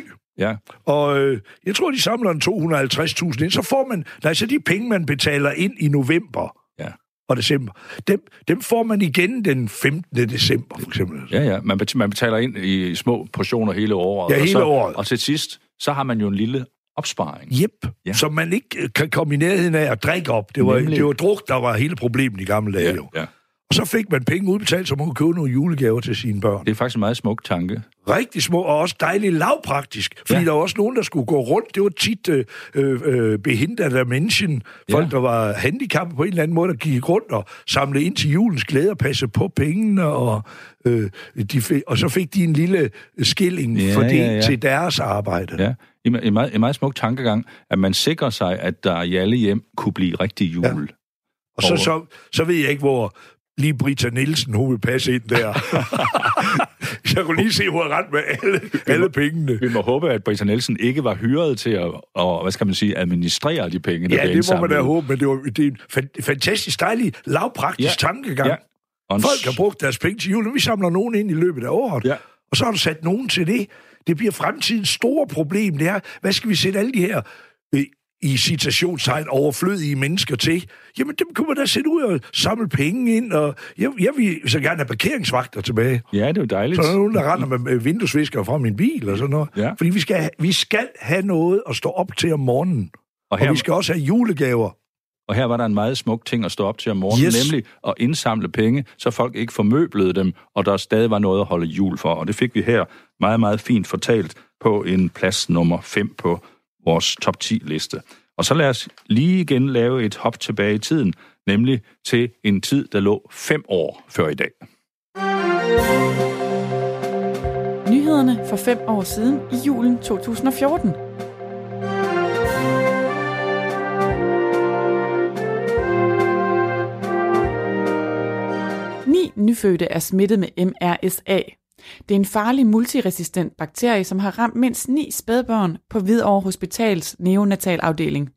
Ja, og øh, jeg tror, de samler en 250.000 ind. Så får man, nej, så de penge, man betaler ind i november ja. og december, dem, dem får man igen den 15. december, for eksempel. Ja, ja. Man, man betaler ind i små portioner hele året. Ja, og hele så, året. Og til sidst, så har man jo en lille opsparing. Jep, Ja. ja. som man ikke øh, kan komme i nærheden af at drikke op. Det var, Nemlig. det var druk, der var hele problemet i gamle dage. jo. ja. Og så fik man penge udbetalt, så man kunne købe nogle julegaver til sine børn. Det er faktisk en meget smuk tanke. Rigtig små, og også dejligt lavpraktisk. Fordi Ja. der var også nogen, der skulle gå rundt. Det var tit øh, øh, behindret af menschen. Folk, Ja. der var handicappet på en eller anden måde, der gik rundt og samlede ind til julens glæde og passe på pengene. Og, øh, de fik, og så fik de en lille skilling Ja, for det ja, ja. til deres arbejde. Ja. En, en, meget, en meget smuk tankegang, at man sikrer sig, at der i alle hjem kunne blive rigtig jul. Ja. Og så, så, så ved jeg ikke, hvor lige Brita Nielsen, hun vil passe ind der. <laughs> jeg kunne lige se, hun er ret med alle, alle pengene. Vi må håbe, at Britta Nielsen ikke var hyret til at, og, hvad skal man sige, administrere de penge, der Ja, det må man da håbe, men det, var, det er en fan- fantastisk dejlig, lavpraktisk Ja. tankegang. Ja. Folk har brugt deres penge til jul, og vi samler nogen ind i løbet af året. Ja. Og så har du sat nogen til det. Det bliver fremtidens store problem. Det er, hvad skal vi sætte alle de her i citationstegn overflødige mennesker til? Jamen, dem kunne man da sætte ud og samle penge ind, og jeg, jeg vil så gerne have parkeringsvagter tilbage. Ja, det er jo dejligt. Så er der nogen, der render med- vinduesvisker fra min bil og sådan noget. Ja. Fordi vi skal, vi skal have noget at stå op til om morgenen. Og Og her, vi skal også have julegaver. og her var der en meget smuk ting at stå op til om morgenen, Yes. nemlig at indsamle penge, så folk ikke formøblede dem, og der stadig var noget at holde jul for. Og det fik vi her meget, meget fint fortalt på en plads nummer 5 på vores top 10-liste. Og så lad os lige igen lave et hop tilbage i tiden, nemlig til en tid, der lå fem år før i dag. Nyhederne for fem år siden i julen 2014. Ni nyfødte er smittet med MRSA. Det er en farlig multiresistent bakterie, som har ramt mindst ni spædbørn på Hvidovre Hospitals neonatalafdeling.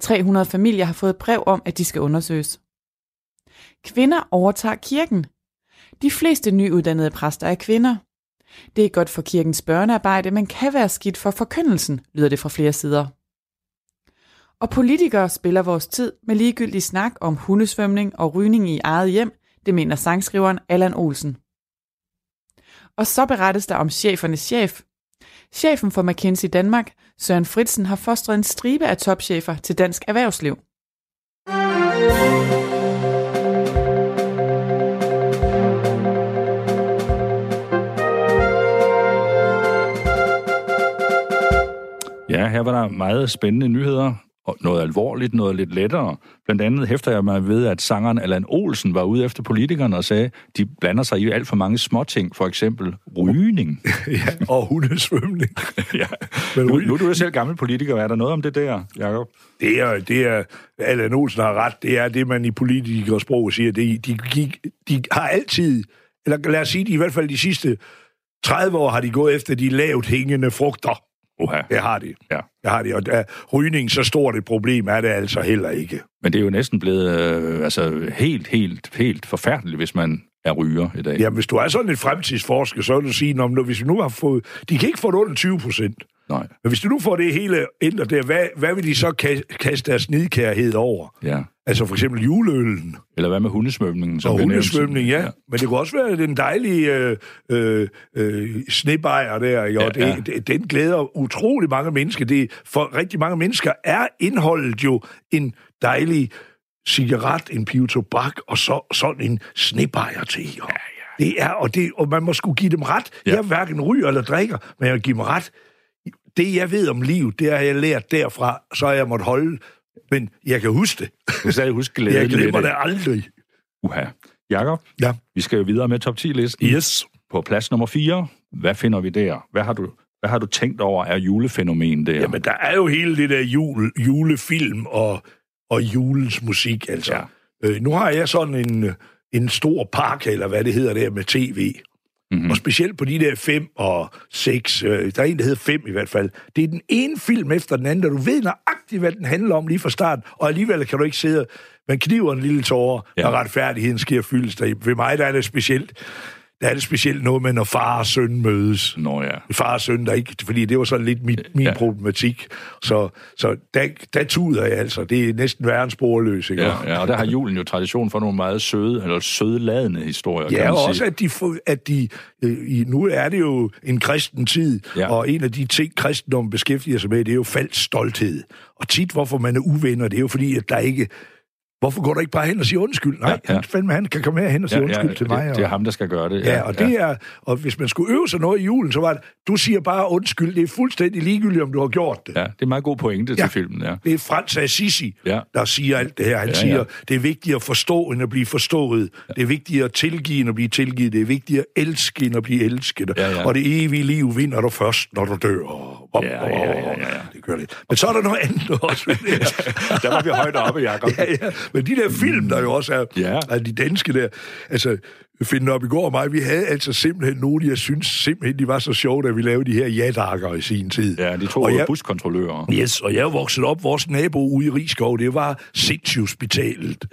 300 familier har fået brev om, at de skal undersøges. Kvinder overtager kirken. De fleste nyuddannede præster er kvinder. Det er godt for kirkens børnearbejde, men kan være skidt for forkyndelsen, lyder det fra flere sider. Og politikere spiller vores tid med ligegyldig snak om hundesvømning og rygning i eget hjem, det mener sangskriveren Allan Olsen. Og så berettes der om chefernes chef. Chefen for McKinsey Danmark, Søren Fritsen, har fostret en stribe af topchefer til dansk erhvervsliv. Ja, her var der meget spændende nyheder, noget alvorligt, noget lidt lettere. Blandt andet hæfter jeg mig ved, at sangeren Allan Olsen var ude efter politikerne og sagde, de blander sig i alt for mange småting, for eksempel rygning. <laughs> Ja, og hundesvømning. <laughs> ja. Men nu, nu er du jo selv gammel politiker, er der noget om det der, Jacob? Det er, det er, Allan Olsen har ret, det er det, man i politikersprog siger. Det, de, de, de har altid, eller lad os sige, de, i hvert fald de sidste 30 år har de gået efter de lavt hængende frugter. Oha. Det har de. Ja. Det har de, og er rygning så stort et problem er det altså heller ikke. Men det er jo næsten blevet øh, altså, helt, helt, helt forfærdeligt, hvis man er ryger i dag. Jamen, hvis du er sådan et fremtidsforsker, så vil du sige, når, hvis vi nu har fået... De kan ikke få det under 20 procent. Nej. Men hvis du nu får det hele ændret der, hvad, hvad vil de så ka- kaste deres nidkærhed over? Ja. Altså for eksempel juleøllen Eller hvad med hundesvømningen? Som og hundesvømning, ja. ja. Men det kunne også være den dejlige øh, øh, øh, snebajer der, jo. Ja, Ja, det, ja. Det, den glæder utrolig mange mennesker. Det, for rigtig mange mennesker er indholdet jo en dejlig cigaret, en pive tobak, og så sådan en snebajer til. Jo. Ja, ja. Det er, og, det, og man må skulle give dem ret. Ja. Jeg hverken ryger eller drikker, men jeg vil give dem ret. Det, jeg ved om liv, det har jeg lært derfra, så har jeg måttet holde. Men jeg kan huske det. <laughs> Du kan stadig huske glæden Jeg glemmer det. det aldrig. Uha. Jakob, Ja. vi skal jo videre med top 10-listen. Yes. På plads nummer 4, hvad finder vi der? Hvad har du, hvad har du tænkt over er julefænomen der? Jamen, der er jo hele det der jule, julefilm og, og julens musik, altså. Ja. Øh, nu har jeg sådan en, en stor park, eller hvad det hedder der, med tv. Mhm. Mm-hmm. Og specielt på de der fem og seks, øh, der er en, der hedder fem i hvert fald. Det er den ene film efter den anden, og du ved nøjagtigt, hvad den handler om lige fra starten, og alligevel kan du ikke sidde, man kniver en lille tårer, Ja. og retfærdigheden sker fyldes der. Ved mig, der er det specielt, der er det specielt noget med, når far og søn mødes Nå ja. far og søn, der ikke, fordi det var sådan lidt min, min Ja. problematik. Så, så der, der tuder jeg altså. Det er næsten værre end sporløs, ikke? Ja, ja, og der har julen jo tradition for nogle meget søde, eller sødeladende historier, kan Ja, man og sige. også at de, at de øh, i, nu er det jo en kristen tid, ja. og en af de ting, kristendommen beskæftiger sig med, det er jo falsk stolthed. Og tit, hvorfor man er uvenner, det er jo fordi, at der ikke... Hvorfor går du ikke bare hen og siger undskyld? Nej, Ja, ja, ja. ja. Han, fandme, han kan komme herhen og sige ja, undskyld ja, til mig. Det, det er ham, der skal gøre det. Ja, og, det er, og hvis man skulle øve sig noget i julen, så var det, du siger bare undskyld, det er fuldstændig ligegyldigt, om du har gjort det. Ja, det er en meget god pointe ja. Ja. til filmen, ja. Det er Frans Assisi, Ja. ja. der siger alt det her. Han Ja, ja, siger, ja. ja. det er vigtigt at forstå, end at blive forstået. Ja. Det er vigtigt at tilgive, end at blive tilgivet. Det er vigtigt at elske, end at blive elsket. Ja, ja. Og det evige liv vinder du først, når du dør. Op, Ja, ja, ja, ja, ja. Det gør det. Men så er der noget andet <laughs> også. Der var vi højt oppe, Jacob. ja, ja. Men de der film, der jo også er, Ja. er de danske der, altså, finde op i går og mig, vi havde altså simpelthen nogle, jeg synes simpelthen, de var så sjove, da vi lavede de her jadakker i sin tid. Ja, de to Og jeg- buskontrollører. Yes, og jeg vokset op, vores nabo ude i Rigskov, det var Sindssygehospitalet.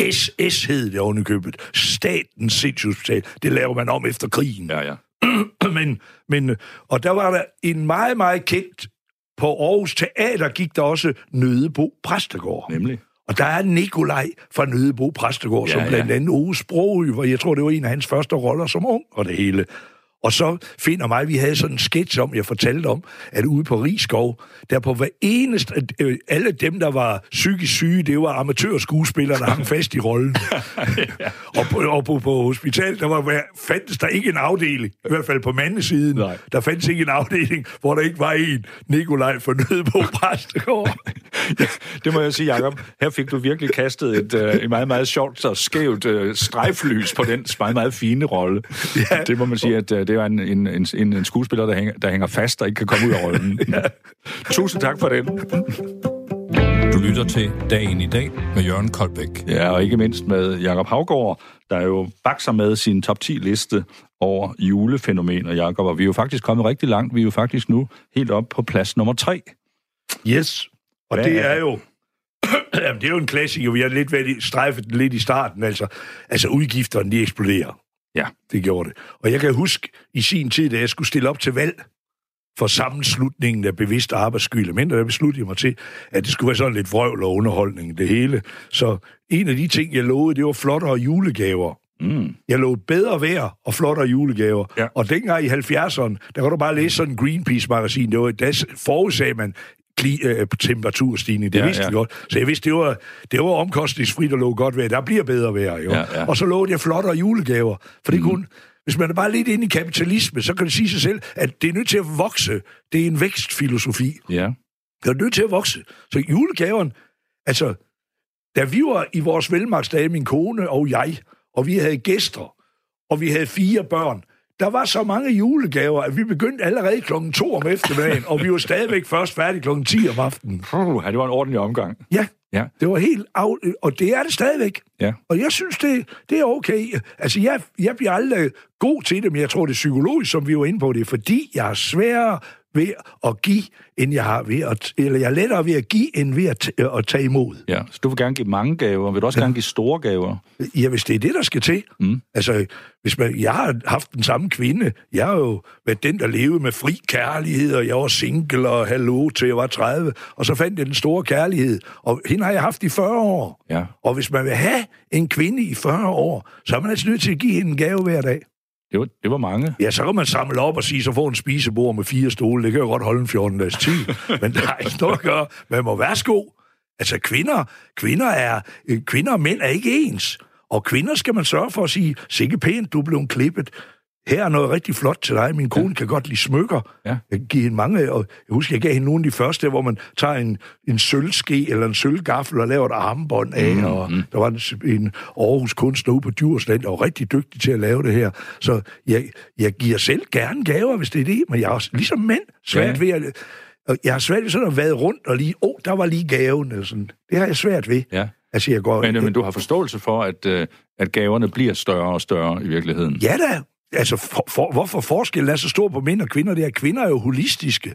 Ja. SS hed det ovenikøbet. Statens Sindssygehospital. Det laver man om efter krigen. Ja, ja. <clears throat> men, men, og der var der en meget, meget kendt på Aarhus Teater gik der også Nødebo Præstegård. Nemlig. Og der er Nikolaj fra Nødebo Præstegård, Ja, som ja. blandt andet Ove Sprogø, hvor jeg tror, det var en af hans første roller som ung og det hele. Og så finder mig, vi havde sådan en sketch om, jeg fortalte om, at ude på Rigskov, der på hver eneste, øh, alle dem, der var psykisk syge, det var amatørskuespillere, der hang <laughs> fast i rollen. <laughs> og på, og på, på hospitalet, der var, fandtes der ikke en afdeling, i hvert fald på mandesiden, Nej. der fandtes ikke en afdeling, hvor der ikke var en Nikolaj for Nødebo <laughs> Præstegård. Det må jeg sige, Jacob. Her fik du virkelig kastet et, øh, et meget, meget sjovt og skævt øh, strejflys på den meget, meget fine rolle. Ja. Det må man sige, at øh, det er en, en, en, en, en skuespiller, der hænger, der hænger fast og ikke kan komme ud af rollen. <laughs> ja. Tusind tak for den. Du lytter til Dagen i dag med Jørgen Koldbæk. Ja, og ikke mindst med Jakob Havgård, der jo bakser med sin top 10-liste over julefænomener, Jakob. Og vi er jo faktisk kommet rigtig langt. Vi er jo faktisk nu helt op på plads nummer 3. Yes. Og Hvad det er er det? jo... <clears throat> Jamen, det er jo en klassiker. Vi har lidt været strejfet lidt i starten. Altså, altså udgifterne, de eksploderer. Ja. Det gjorde det. Og jeg kan huske i sin tid, da jeg skulle stille op til valg for sammenslutningen af bevidst arbejdsskyld, men der besluttede jeg mig til, at det skulle være sådan lidt vrøvl og underholdning, det hele. Så en af de ting, jeg lovede, det var flottere julegaver. Mm. Jeg lovede bedre vejr og flottere julegaver. Ja. Og dengang i 70'erne, der kan du bare læse sådan en Greenpeace-magasin, det var, der forudsagde man kli, øh, temperaturstigning. Det Ja, vidste ja. godt. Så jeg vidste, det var, det var omkostningsfrit at love godt vejr. Der bliver bedre vejr, jo. Ja, ja. Og så lovede jeg flottere julegaver. For det mm. kunne, hvis man er bare lidt inde i kapitalisme, så kan det sige sig selv, at det er nødt til at vokse. Det er en vækstfilosofi. Ja. Det er nødt til at vokse. Så julegaveren, altså, da vi var i vores velmagtsdage, min kone og jeg, og vi havde gæster, og vi havde fire børn, der var så mange julegaver, at vi begyndte allerede klokken 2 om eftermiddagen, og vi var stadigvæk først færdige klokken 10 om aftenen. Puh, ja, det var en ordentlig omgang. Ja, Ja. Det var helt af, og det er det stadigvæk. Ja. Og jeg synes, det, det er okay. Altså, jeg, jeg bliver aldrig god til det, men jeg tror, det er psykologisk, som vi var inde på. Det fordi, jeg er sværere ved at give, end jeg har ved at... Eller jeg er lettere ved at give, end ved at, t- at tage imod. Ja, så du vil gerne give mange gaver. Vil du også ja. gerne give store gaver? Ja, hvis det er det, der skal til. Mm. Altså, hvis man, jeg har haft den samme kvinde. Jeg har jo været den, der levede med fri kærlighed, og jeg var single og hallo til jeg var 30. Og så fandt jeg den store kærlighed. Og hende har jeg haft i 40 år. Ja. Og hvis man vil have en kvinde i 40 år, så er man altså nødt til at give hende en gave hver dag. Det var, det var mange. Ja, så kan man samle op og sige, så får en spisebord med fire stole. Det kan jo godt holde en 14 dages tid. <laughs> Men der er ikke noget at gøre. Man må værsgo. Altså, kvinder, kvinder, er, øh, kvinder og mænd er ikke ens. Og kvinder skal man sørge for at sige, sikke pænt, du blevet klippet. Her er noget rigtig flot til dig. Min kone ja. kan godt lide smykker. Ja. Jeg kan give hende mange, og jeg husker, jeg gav hende nogle af de første, hvor man tager en, en sølvske eller en sølvgaffel og laver et armbånd af, mm, og der var en, en Aarhus kunstner ude på Djursland, der var rigtig dygtig til at lave det her. Så jeg, jeg giver selv gerne gaver, hvis det er det, men jeg er også, ligesom mænd, svært Ja. ved at... Jeg har svært ved sådan at vade rundt og lige, åh, oh, der var lige gaven, eller sådan. Det har jeg svært ved. Ja. Altså, jeg går... Men, men du har forståelse for, at, øh, at gaverne bliver større og større i virkeligheden. Ja da. Altså, for, for, hvorfor forskellen er så stor på mænd og kvinder, det er, at kvinder er jo holistiske.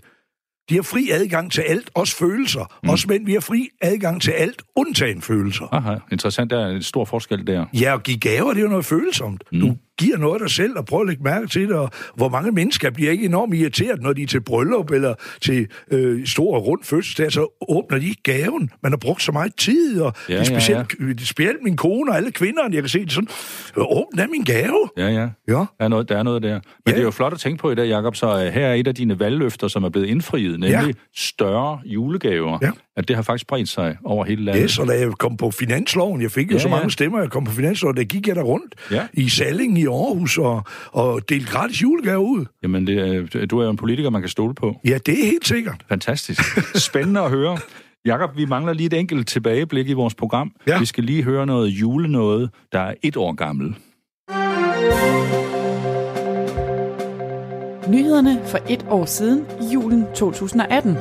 De har fri adgang til alt, også følelser. Mm. Også mænd, vi har fri adgang til alt, undtagen følelser. Aha, interessant. Der er en stor forskel der. Ja, at give gaver, det er jo noget følsomt. Mm. Du giver noget af dig selv, og prøv at lægge mærke til det. Og hvor mange mennesker bliver ikke enormt irriteret, når de er til bryllup eller til øh, stor og rund fødselsdag, så åbner de ikke gaven. Man har brugt så meget tid, og Ja, det er specielt, ja, ja. specielt min kone og alle kvinderne, jeg kan se det sådan, åbn af min gave. Ja, ja. Ja. Der er noget, der, er noget der. Men Ja. det er jo flot at tænke på i dag, Jacob, så uh, her er et af dine valgløfter, som er blevet indfriet, nemlig Ja. større julegaver. Ja. At det har faktisk bredt sig over hele landet. Yes, og da jeg kom på finansloven, jeg fik jo Ja, så mange ja. stemmer, jeg kom på finansloven, der gik jeg der rundt Ja. i Salling i Aarhus og, og delte gratis julegaver ud. Jamen, det, er- du er jo en politiker, man kan stole på. Ja, det er helt sikkert. Fantastisk. Spændende at høre. Jakob, vi mangler lige et enkelt tilbageblik i vores program. Ja. Vi skal lige høre noget julenåde, der er et år gammel. Nyhederne for et år siden i julen 2018.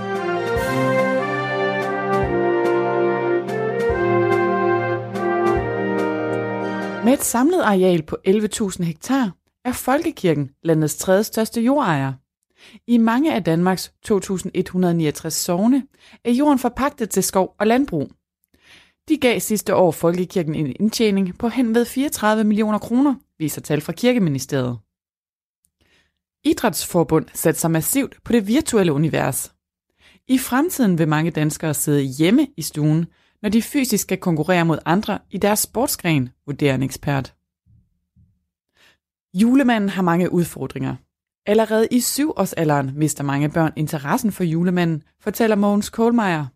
Med et samlet areal på 11.000 hektar er Folkekirken landets tredje største jordejer. I mange af Danmarks 2.169 sogne er jorden forpagtet til skov og landbrug. De gav sidste år Folkekirken en indtjening på henved 34 millioner kroner, viser tal fra Kirkeministeriet. Idrætsforbund satte sig massivt på det virtuelle univers. I fremtiden vil mange danskere sidde hjemme i stuen, når de fysisk skal konkurrere mod andre i deres sportsgren, vurderer en ekspert. Julemanden har mange udfordringer. Allerede i syvårsalderen mister mange børn interessen for julemanden, fortæller Mogens Kohlmeier.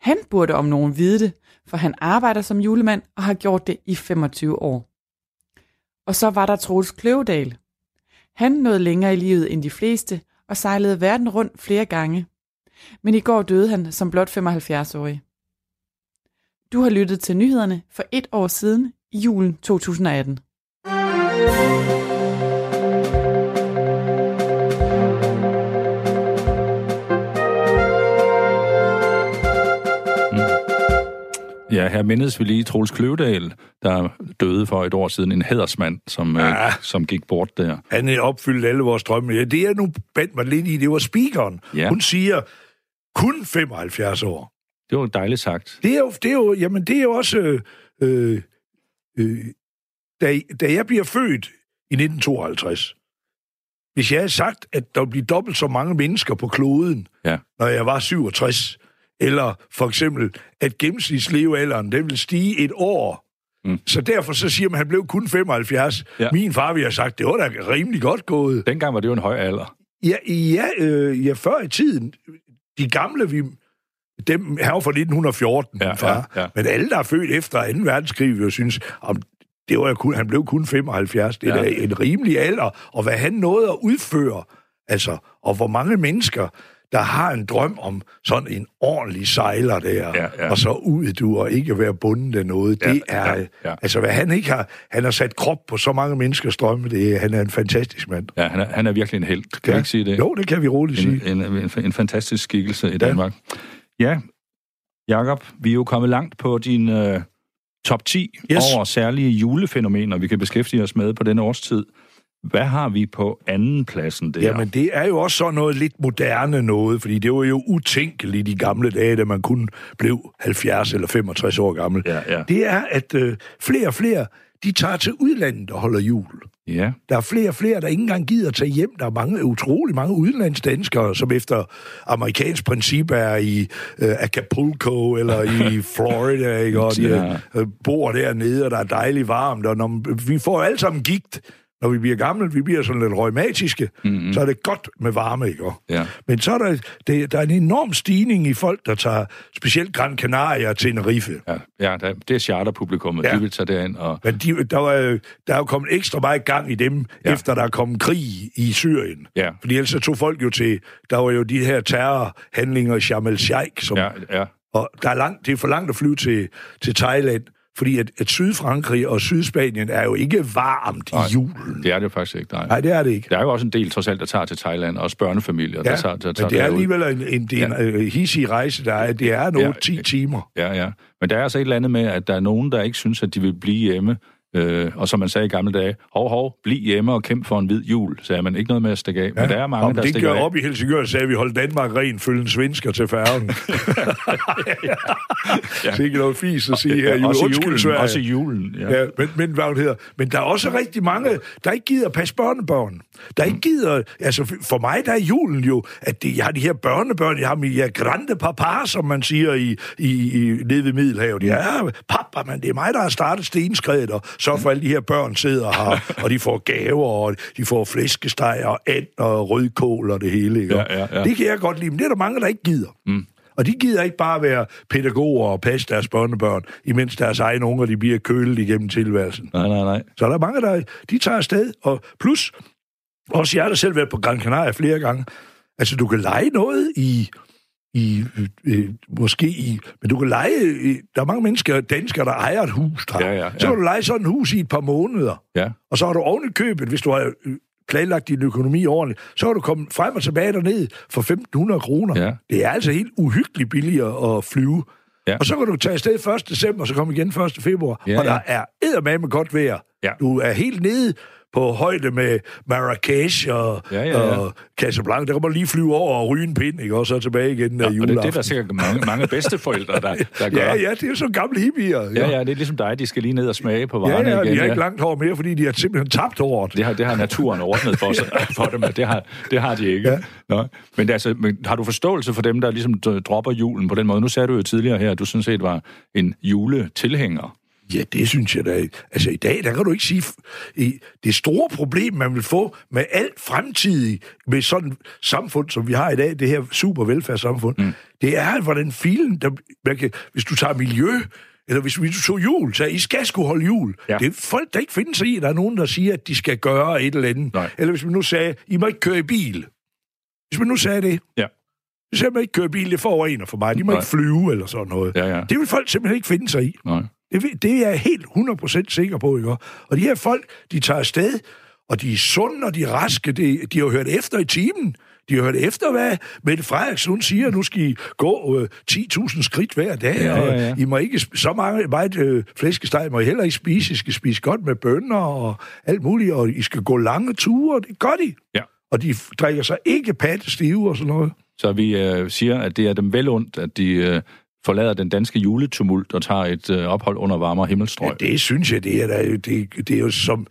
Han burde om nogen vide det, for han arbejder som julemand og har gjort det i 25 år. Og så var der Troels Kløvedal. Han nåede længere i livet end de fleste og sejlede verden rundt flere gange. Men i går døde han som blot 75-årig. Du har lyttet til nyhederne for et år siden i julen 2018. Ja, her mindes vi lige Troels Kløvedal, der døde for et år siden. En hædersmand, som, ja. Ja. øh, som gik bort der. Han er opfyldt alle vores drømme. Ja, det jeg nu bandt mig lidt i, det var speakeren. Ja. Hun siger, kun 75 år. Det var dejligt sagt. Det er jo, det er jo, jamen, det er jo også... Øh, øh, øh, da, da jeg bliver født i 1952, hvis jeg havde sagt, at der ville blive dobbelt så mange mennesker på kloden, Ja. når jeg var 67, eller for eksempel, at gennemsnitslevealderen, den vil stige et år. Mm. Så derfor så siger man, at han blev kun 75. Ja. Ja. Min far ville have sagt, det var da rimelig godt gået. Dengang var det jo en høj alder. Ja, ja, øh, ja før i tiden, de gamle, vi, dem her fra 1914, Ja, far. ja, ja. Men alle, der er født efter 2. verdenskrig, jo synes, om det var jo kun, han blev kun 75. Det er Ja. en rimelig alder. Og hvad han nåede at udføre, altså, og hvor mange mennesker, der har en drøm om sådan en ordentlig sejler der, Ja, ja. og så ud du og ikke være bundet af noget. Ja, det er, ja, ja. altså hvad han ikke har, han har sat krop på så mange menneskers drømme, det han er en fantastisk mand. Ja, han er, han er virkelig en held. Kan ja. Ja. ikke sige det? Jo, det kan vi roligt sige. en, en, en, en fantastisk skikkelse i Danmark. Ja. Ja, Jakob, vi er jo kommet langt på din øh, top 10 yes. over særlige julefænomener, vi kan beskæftige os med på denne årstid. Hvad har vi på anden pladsen der? Jamen, det er jo også sådan noget lidt moderne noget, fordi det var jo utænkeligt i gamle dage, da man kun blev 70 eller 65 år gammel. Ja, ja. Det er, at øh, flere og flere, de tager til udlandet og holder jul. Ja, Der er flere og flere, der ikke engang gider at tage hjem. Der er mange, utrolig mange udenlandsdanskere, som efter amerikansk princip er i øh, Acapulco eller i <laughs> Florida, ikke? og de Ja. øh, bor dernede, og der er dejligt varmt. Og når, vi får alle sammen gigt, når vi bliver gamle. Vi bliver sådan lidt rheumatiske. Mm-hmm. Så er det godt med varme, ikke? Ja. Men så er der, det, der er en enorm stigning i folk, der tager specielt Gran Canaria til Tenerife. ja, ja der, det er charterpublikummet, ja. De vil tage derind. Og, Men de, der, var, der er jo kommet ekstra meget gang i dem, ja. efter der er kommet krig i Syrien. Ja. Fordi ellers så tog folk jo til, der var jo de her terrorhandlinger i Sharm el-Sheikh, som, ja, ja, og der er langt, det er for langt at flyve til, til Thailand, fordi at, at Sydfrankrig og Sydspanien er jo ikke varmt Nej. i julen. det er det jo faktisk ikke, nej. Nej, det er det ikke. Der er jo også en del, trods alt, der tager til Thailand, også børnefamilier, der tager, der tager men det er alligevel en, en, det er en ja. hissig rejse, der er, det er nogle Ja. 10 timer. Ja, ja. Men der er altså et eller andet med, at der er nogen, der ikke synes, at de vil blive hjemme. Øh, og som man sagde i gamle dage, hov, hov, bliv hjemme og kæmp for en hvid jul, sagde man. Ikke noget med at stikke af. Ja. Men der er mange, Om der det stikker gør af. op i Helsingør, sagde vi, hold Danmark ren, følge en svensker til færgen. <laughs> ja. Det er ikke noget fis at sige her. Ja, også, i Undskyld, julen, Sverige. også i julen. Ja. Ja, men, men, hvad hedder. men der er også rigtig mange, der ikke gider passe børnebørn. Der ikke gider... Altså, for mig, der er julen jo, at det, jeg har de her børnebørn, jeg har min ja, grande papa, som man siger i, i, i, nede ved Middelhavet. Ja, papa, men det er mig, der har startet stenskredet, og så for alle de her børn sidder her, <laughs> og de får gaver, og de får flæskesteg og and og rødkål og det hele. Ikke? Ja, ja, ja. Det kan jeg godt lide, men det er der mange, der ikke gider. Mm. Og de gider ikke bare være pædagoger og passe deres børnebørn, imens deres egne unger de bliver kølet igennem tilværelsen. Nej, nej, nej. Så der er mange, der de tager afsted, og plus, også jeg har selv været på Gran Canaria flere gange, altså du kan lege noget i, i øh, øh, måske i, men du kan lege, der er mange mennesker, danskere, der ejer et hus der. Ja, ja, ja. Så kan du lege sådan et hus i et par måneder, Ja. og så har du oven i købet, hvis du har øh, planlagt din økonomi ordentligt, så har du kommet frem og tilbage derned for 1.500 kroner. Ja. Det er altså helt uhyggeligt billigere at flyve. Ja. Og så kan du tage afsted 1. december, og så komme igen 1. februar. Ja, og der ja. er eddermame godt vejr. Ja. Du er helt nede på højde med Marrakesh og, Ja, ja, ja. og Casablanca. Der kan man lige flyve over og ryge en pind, ikke? og så tilbage igen der Og det, det er juleaften. der sikkert mange, mange bedsteforældre, der, <laughs> der gør. Ja, ja, det er jo sådan gamle hippier. Ja, ja, det er ligesom dig, de skal lige ned og smage på ja, varerne ja, igen. de har ikke langt hår mere, fordi de har simpelthen tabt håret. Det har, det har naturen ordnet for, <laughs> sig, for dem, det har, det har de ikke. Ja. Nå. Men, altså, men har du forståelse for dem, der ligesom dropper julen på den måde? Nu sagde du jo tidligere her, at du sådan set var en juletilhænger. Ja, det synes jeg da. Altså i dag, der kan du ikke sige... Det store problem, man vil få med alt fremtidigt, med sådan et samfund, som vi har i dag, det her super velfærdssamfund, mm. det er, hvordan filen, der, man kan, hvis du tager miljø, eller hvis vi tog jul, så I skal skulle holde jul. Ja. Det er folk, der ikke finder sig i, der er nogen, der siger, at de skal gøre et eller andet. Nej. Eller hvis man nu sagde, I må ikke køre i bil. Hvis man nu sagde det, Ja. så man ikke køre i bil, det forurener for mig. De må Nej. ikke flyve eller sådan noget. Ja, ja. Det vil folk simpelthen ikke finde sig i. Nej. Det, det er jeg helt 100% sikker på, ikke? Og de her folk, de tager afsted, og de er sunde, og de er raske. De, de har hørt efter i timen. De har hørt efter, hvad Mette Frederiksen hun siger. Nu skal I gå øh, 10.000 skridt hver dag, Ja, ja, ja. og I må ikke så mange, meget øh, flæskesteg må I heller ikke spise. I skal spise godt med bønner og alt muligt, og I skal gå lange ture. Det gør de. Ja. Og de drikker sig ikke pattestive og sådan noget. Så vi øh, siger, at det er dem vel ondt, at de øh, forlader den danske juletumult og tager et øh, ophold under varmere himmelstrøg. Ja, det synes jeg, det er, da, det, det er jo som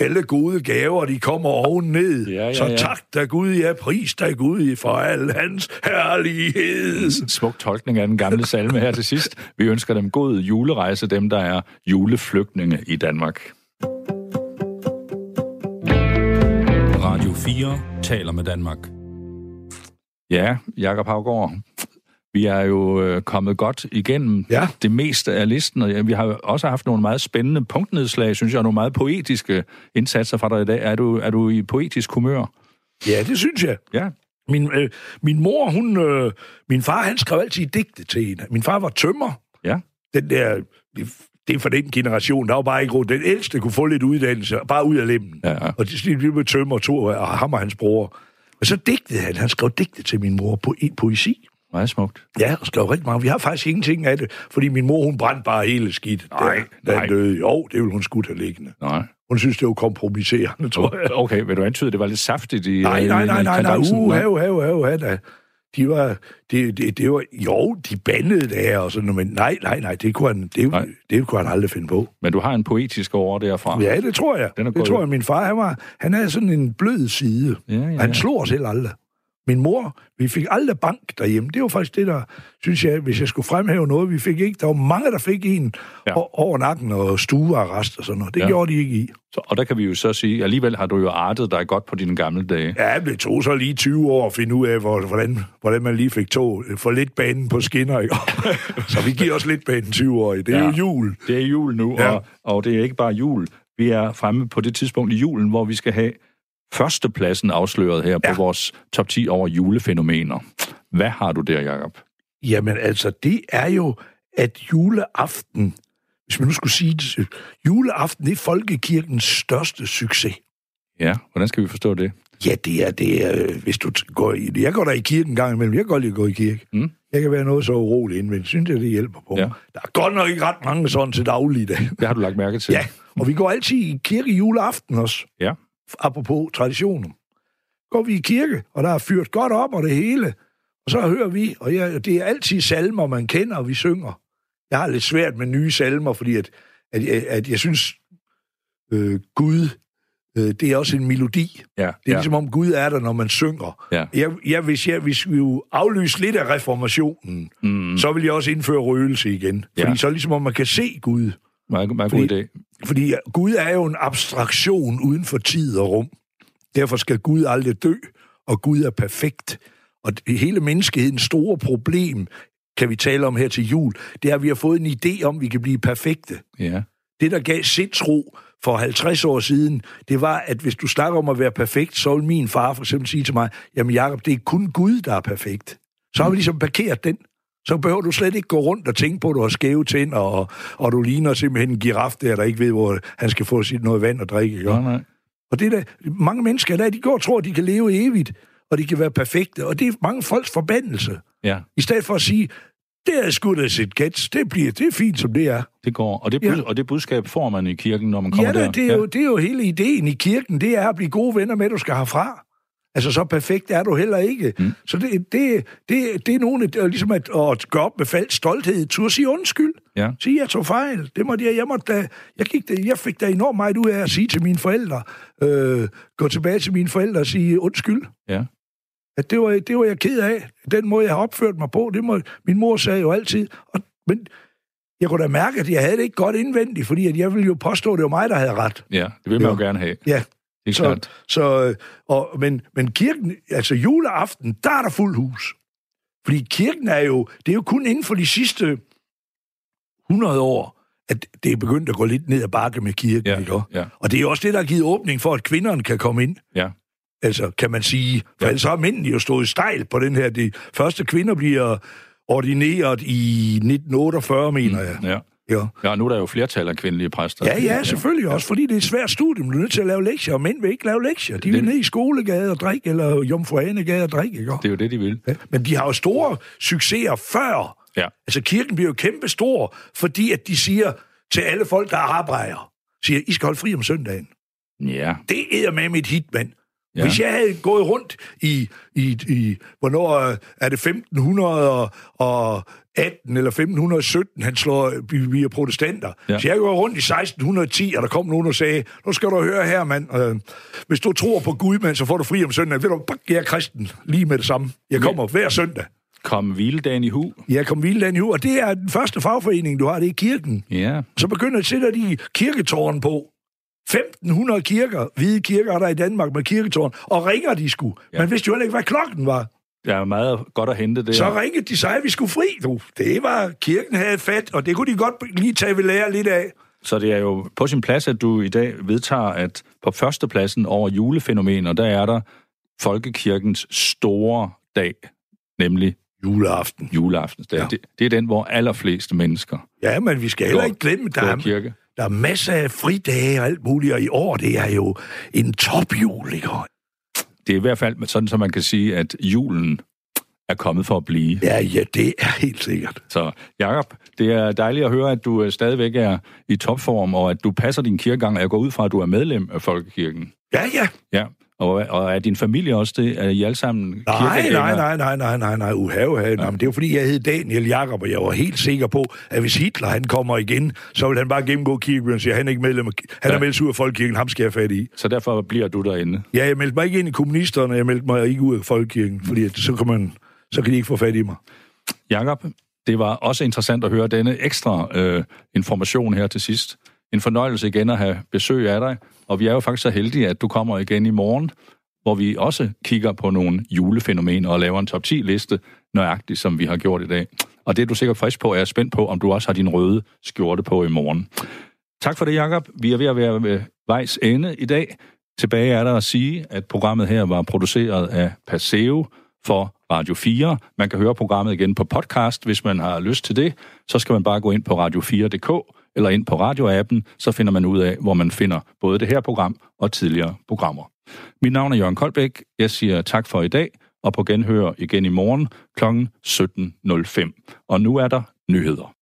alle gode gaver, de kommer oven ned. Ja, ja, Så ja. tak da Gud, ja, pris da Gud for al hans herlighed. Smuk tolkning af den gamle salme her til sidst. Vi ønsker dem god julerejse, dem der er juleflygtninge i Danmark. Radio 4 taler med Danmark. Ja, Jakob Havgård, vi er jo øh, kommet godt igennem Ja. det meste af listen, og ja, vi har jo også haft nogle meget spændende punktnedslag, synes jeg, og nogle meget poetiske indsatser fra dig i dag. Er du, er du i poetisk humør? Ja, det synes jeg. Ja. Min, øh, min mor, hun... Øh, min far, han skrev altid digte til hende. Min far var tømmer. Ja. Den der... Det, det er for den generation, der var bare ikke råd. Den ældste kunne få lidt uddannelse, bare ud af lemmen. Ja, ja. Og det blev med tømmer, to og ham og hans bror. Og så digtede han. Han skrev digte til min mor på po- poesi. Meget smukt. Ja, og skrev rigtig mange. Vi har faktisk ingenting af det, fordi min mor, hun brændte bare hele skidt. Nej, da nej. han døde. Jo, det ville hun skulle have liggende. Nej. Hun synes, det var kompromisserende, tror jeg. Okay, vil du antyde, at det var lidt saftigt i Nej, øh, nej, nej, nej, nej, uh, have, have, have, have, da. De var, det, det, det var, jo, de bandede der og sådan noget, men nej, nej, nej, det kunne han, det, Nej. det kunne han aldrig finde på. Men du har en poetisk over derfra. Ja, det tror jeg. Den er det tror jeg. Min far, han, var, han havde sådan en blød side. Ja, ja, Han ja. slog os heller aldrig. Min mor, vi fik aldrig bank derhjemme. Det var faktisk det, der, synes jeg, hvis jeg skulle fremhæve noget, vi fik ikke. Der var mange, der fik en Ja. over nakken og stuearrest og sådan noget. Det Ja. gjorde de ikke i. Så, og der kan vi jo så sige, alligevel har du jo artet dig godt på dine gamle dage. Ja, det tog så lige 20 år at finde ud af, hvor, hvordan, hvordan man lige fik tog for lidt banen på skinner. Ikke? <laughs> så vi giver os lidt banen 20 år. Det er Ja. jo jul. Det er jul nu. Ja. og, og det er ikke bare jul. Vi er fremme på det tidspunkt i julen, hvor vi skal have førstepladsen afsløret her ja. På vores top 10 over julefænomener. Hvad har du der, Jacob? Jamen altså, det er jo, at juleaften, hvis man nu skulle sige det, juleaften er folkekirkens største succes. Ja, hvordan skal vi forstå det? Ja, det er det, er, øh, hvis du går i Jeg går der i kirken en gang imellem. Jeg kan godt lide at gå i kirke. Mm. Jeg kan være noget så urolig indvendigt. Synes jeg, det hjælper på Ja. mig. Der er godt nok ikke ret mange sådan til daglig i dag. Det har du lagt mærke til. Ja, og vi går altid i kirke juleaften også. Ja. Apropos traditioner. Går vi i kirke, og der er fyrt godt op og det hele. Og så hører vi, og ja, det er altid salmer, man kender, og vi synger. Jeg har lidt svært med nye salmer, fordi at, at, at, at jeg synes, øh, Gud, øh, det er også en melodi. ja, Det er ja. ligesom om Gud er der, når man synger. Ja. Jeg, jeg, hvis, jeg, hvis vi jo aflyse lidt af reformationen, Mm, så vil jeg også indføre røgelse igen. Ja. Fordi så er det ligesom om man kan se Gud. meget, meget god Fordi- idé. Fordi Gud er jo en abstraktion uden for tid og rum. Derfor skal Gud aldrig dø, og Gud er perfekt. Og hele menneskehedens store problem, kan vi tale om her til jul, det er, at vi har fået en idé om, at vi kan blive perfekte. Ja. Det, der gav sindsro for 50 år siden, det var, at hvis du snakker om at være perfekt, så vil min far for eksempel sige til mig, jamen Jacob, det er kun Gud, der er perfekt. Så har vi ligesom parkeret den. Så behøver du slet ikke gå rundt og tænke på, at du har skæve tænder, og, og du ligner simpelthen en giraf der, der ikke ved, hvor han skal få sit noget vand at drikke. Ikke? Nej, nej. Og det der, mange mennesker der, de går og tror, at de kan leve evigt, og de kan være perfekte, og det er mange folks forbandelse. Ja, I stedet for at sige, det er sgu da sit gæt, det, bliver, det er fint, som det er. det går. Og det, Ja. bud, og det budskab får man i kirken, når man kommer Ja, da, der. det, er jo, det er jo hele ideen i kirken, det er at blive gode venner med, du skal herfra. Altså, så perfekt er du heller ikke. Mm. Så det, det, det, det er nogle, det er ligesom at, at gå op med falsk stolthed, tur sige undskyld. Ja. Sige, jeg tog fejl. Det måtte jeg, jeg, måtte da, jeg, gik da, jeg fik da enormt meget ud af at sige til mine forældre, øh, gå tilbage til mine forældre og sige undskyld. Ja. At det var, det var jeg ked af. Den måde, jeg har opført mig på, det må, min mor sagde jo altid. Og, men jeg kunne da mærke, at jeg havde det ikke godt indvendigt, fordi at jeg ville jo påstå, at det var mig, der havde ret. ja, det vil man jo Ja. gerne have. Ja, Det er så, klart. så, øh, og, men, men kirken, altså juleaften, der er der fuld hus. Fordi kirken er jo, det er jo kun inden for de sidste 100 år, at det er begyndt at gå lidt ned ad bakke med kirken. Ja, Ikke? ja. Og det er også det, der har givet åbning for, at kvinderne kan komme ind. Ja. Altså, kan man sige. For Ja. ja. ellers har mændene jo stået stejl på den her. De første kvinder bliver ordineret i 1948, mener jeg. Ja. Ja. ja, nu er der jo flertal af kvindelige præster. Ja, ja, selvfølgelig også, fordi det er et svært studie. Du er nødt til at lave lektier, og mænd vil ikke lave lektier. De vil Det- ned i skolegade og drikke, eller jomfruanegade og drikke, ikke? Det er jo det, de vil. Ja, Men de har jo store succeser før. Ja. Altså, kirken bliver jo kæmpe stor, fordi at de siger til alle folk, der er arbejdere, siger, I skal holde fri om søndagen. Ja. Det er med mit hit, mand. Ja. Ja. Hvis jeg havde gået rundt i, i, i hvornår er det 1518 eller 1517, han slår, vi, er protestanter. Ja. Ja. Så jeg går rundt i 1610, og der kom nogen og sagde, nu skal du høre her, mand, øh, hvis du tror på Gud, mand, så får du fri om søndagen. Ved du, bak, jeg er kristen lige med det samme. Jeg kommer hver søndag. Kom hviledagen i hu. Jeg kom hviledagen i uge, og det er den første fagforening, du har, det er i kirken. Ja. Så begynder at sætte de kirketårn på. 1500 kirker, hvide kirker er der i Danmark med kirketårn, og ringer de sgu. Ja. Ja. Man vidste jo heller ikke, hvad klokken var. Er meget godt at hente der. Så ringede de, sagde, at vi skulle fri. Du, det var, kirken havde fat, og det kunne de godt lige tage ved lære lidt af. Så det er jo på sin plads, at du i dag vedtager, at på førstepladsen over julefænomener, der er der folkekirkens store dag, nemlig Juleaften. juleaftensdag. Ja. Ja. Det, det er den, hvor allerflest mennesker Ja, men vi skal heller ikke glemme, der er, kirke. der er masser af fridage og alt muligt, og i år, det er jo en topjul, ikke? Det er i hvert fald sådan, så man kan sige, at julen er kommet for at blive. Ja, ja, det er helt sikkert. Så Jakob, det er dejligt at høre, at du øh, stadigvæk er i topform, og at du passer din kirkegang, og jeg går ud fra, at du er medlem af Folkekirken. Ja, ja. Ja, og, og er din familie også det? Er I alle sammen Nej, nej, nej, nej, nej, nej, nej, uha, uha. Ja. Nej, men det var fordi, jeg hed Daniel Jakob, og jeg var helt sikker på, at hvis Hitler han kommer igen, så vil han bare gennemgå kirken og sige, han er ikke medlem af, han Ja. er meldt ud af folkekirken, ham skal jeg fat i. Så derfor bliver du derinde. Ja, jeg meldte mig ikke ind i kommunisterne, jeg meldte mig ikke ud af folkekirken, fordi så kan man, så kan de ikke få fat i mig. Jakob, det var også interessant at høre denne ekstra øh, information her til sidst. En fornøjelse igen at have besøg af dig, og vi er jo faktisk så heldige, at du kommer igen i morgen, hvor vi også kigger på nogle julefænomener og laver en top 10-liste, nøjagtigt som vi har gjort i dag. Og det er du sikkert frisk på, og jeg er spændt på, om du også har din røde skjorte på i morgen. Tak for det, Jakob. Vi er ved at være ved vejs ende i dag. Tilbage er der at sige, at programmet her var produceret af Paseo for Radio 4. Man kan høre programmet igen på podcast, hvis man har lyst til det. Så skal man bare gå ind på radio4.dk eller ind på radioappen, så finder man ud af, hvor man finder både det her program og tidligere programmer. Mit navn er Jørgen Koldbæk. Jeg siger tak for i dag, og på genhør igen i morgen kl. 17.05. Og nu er der nyheder.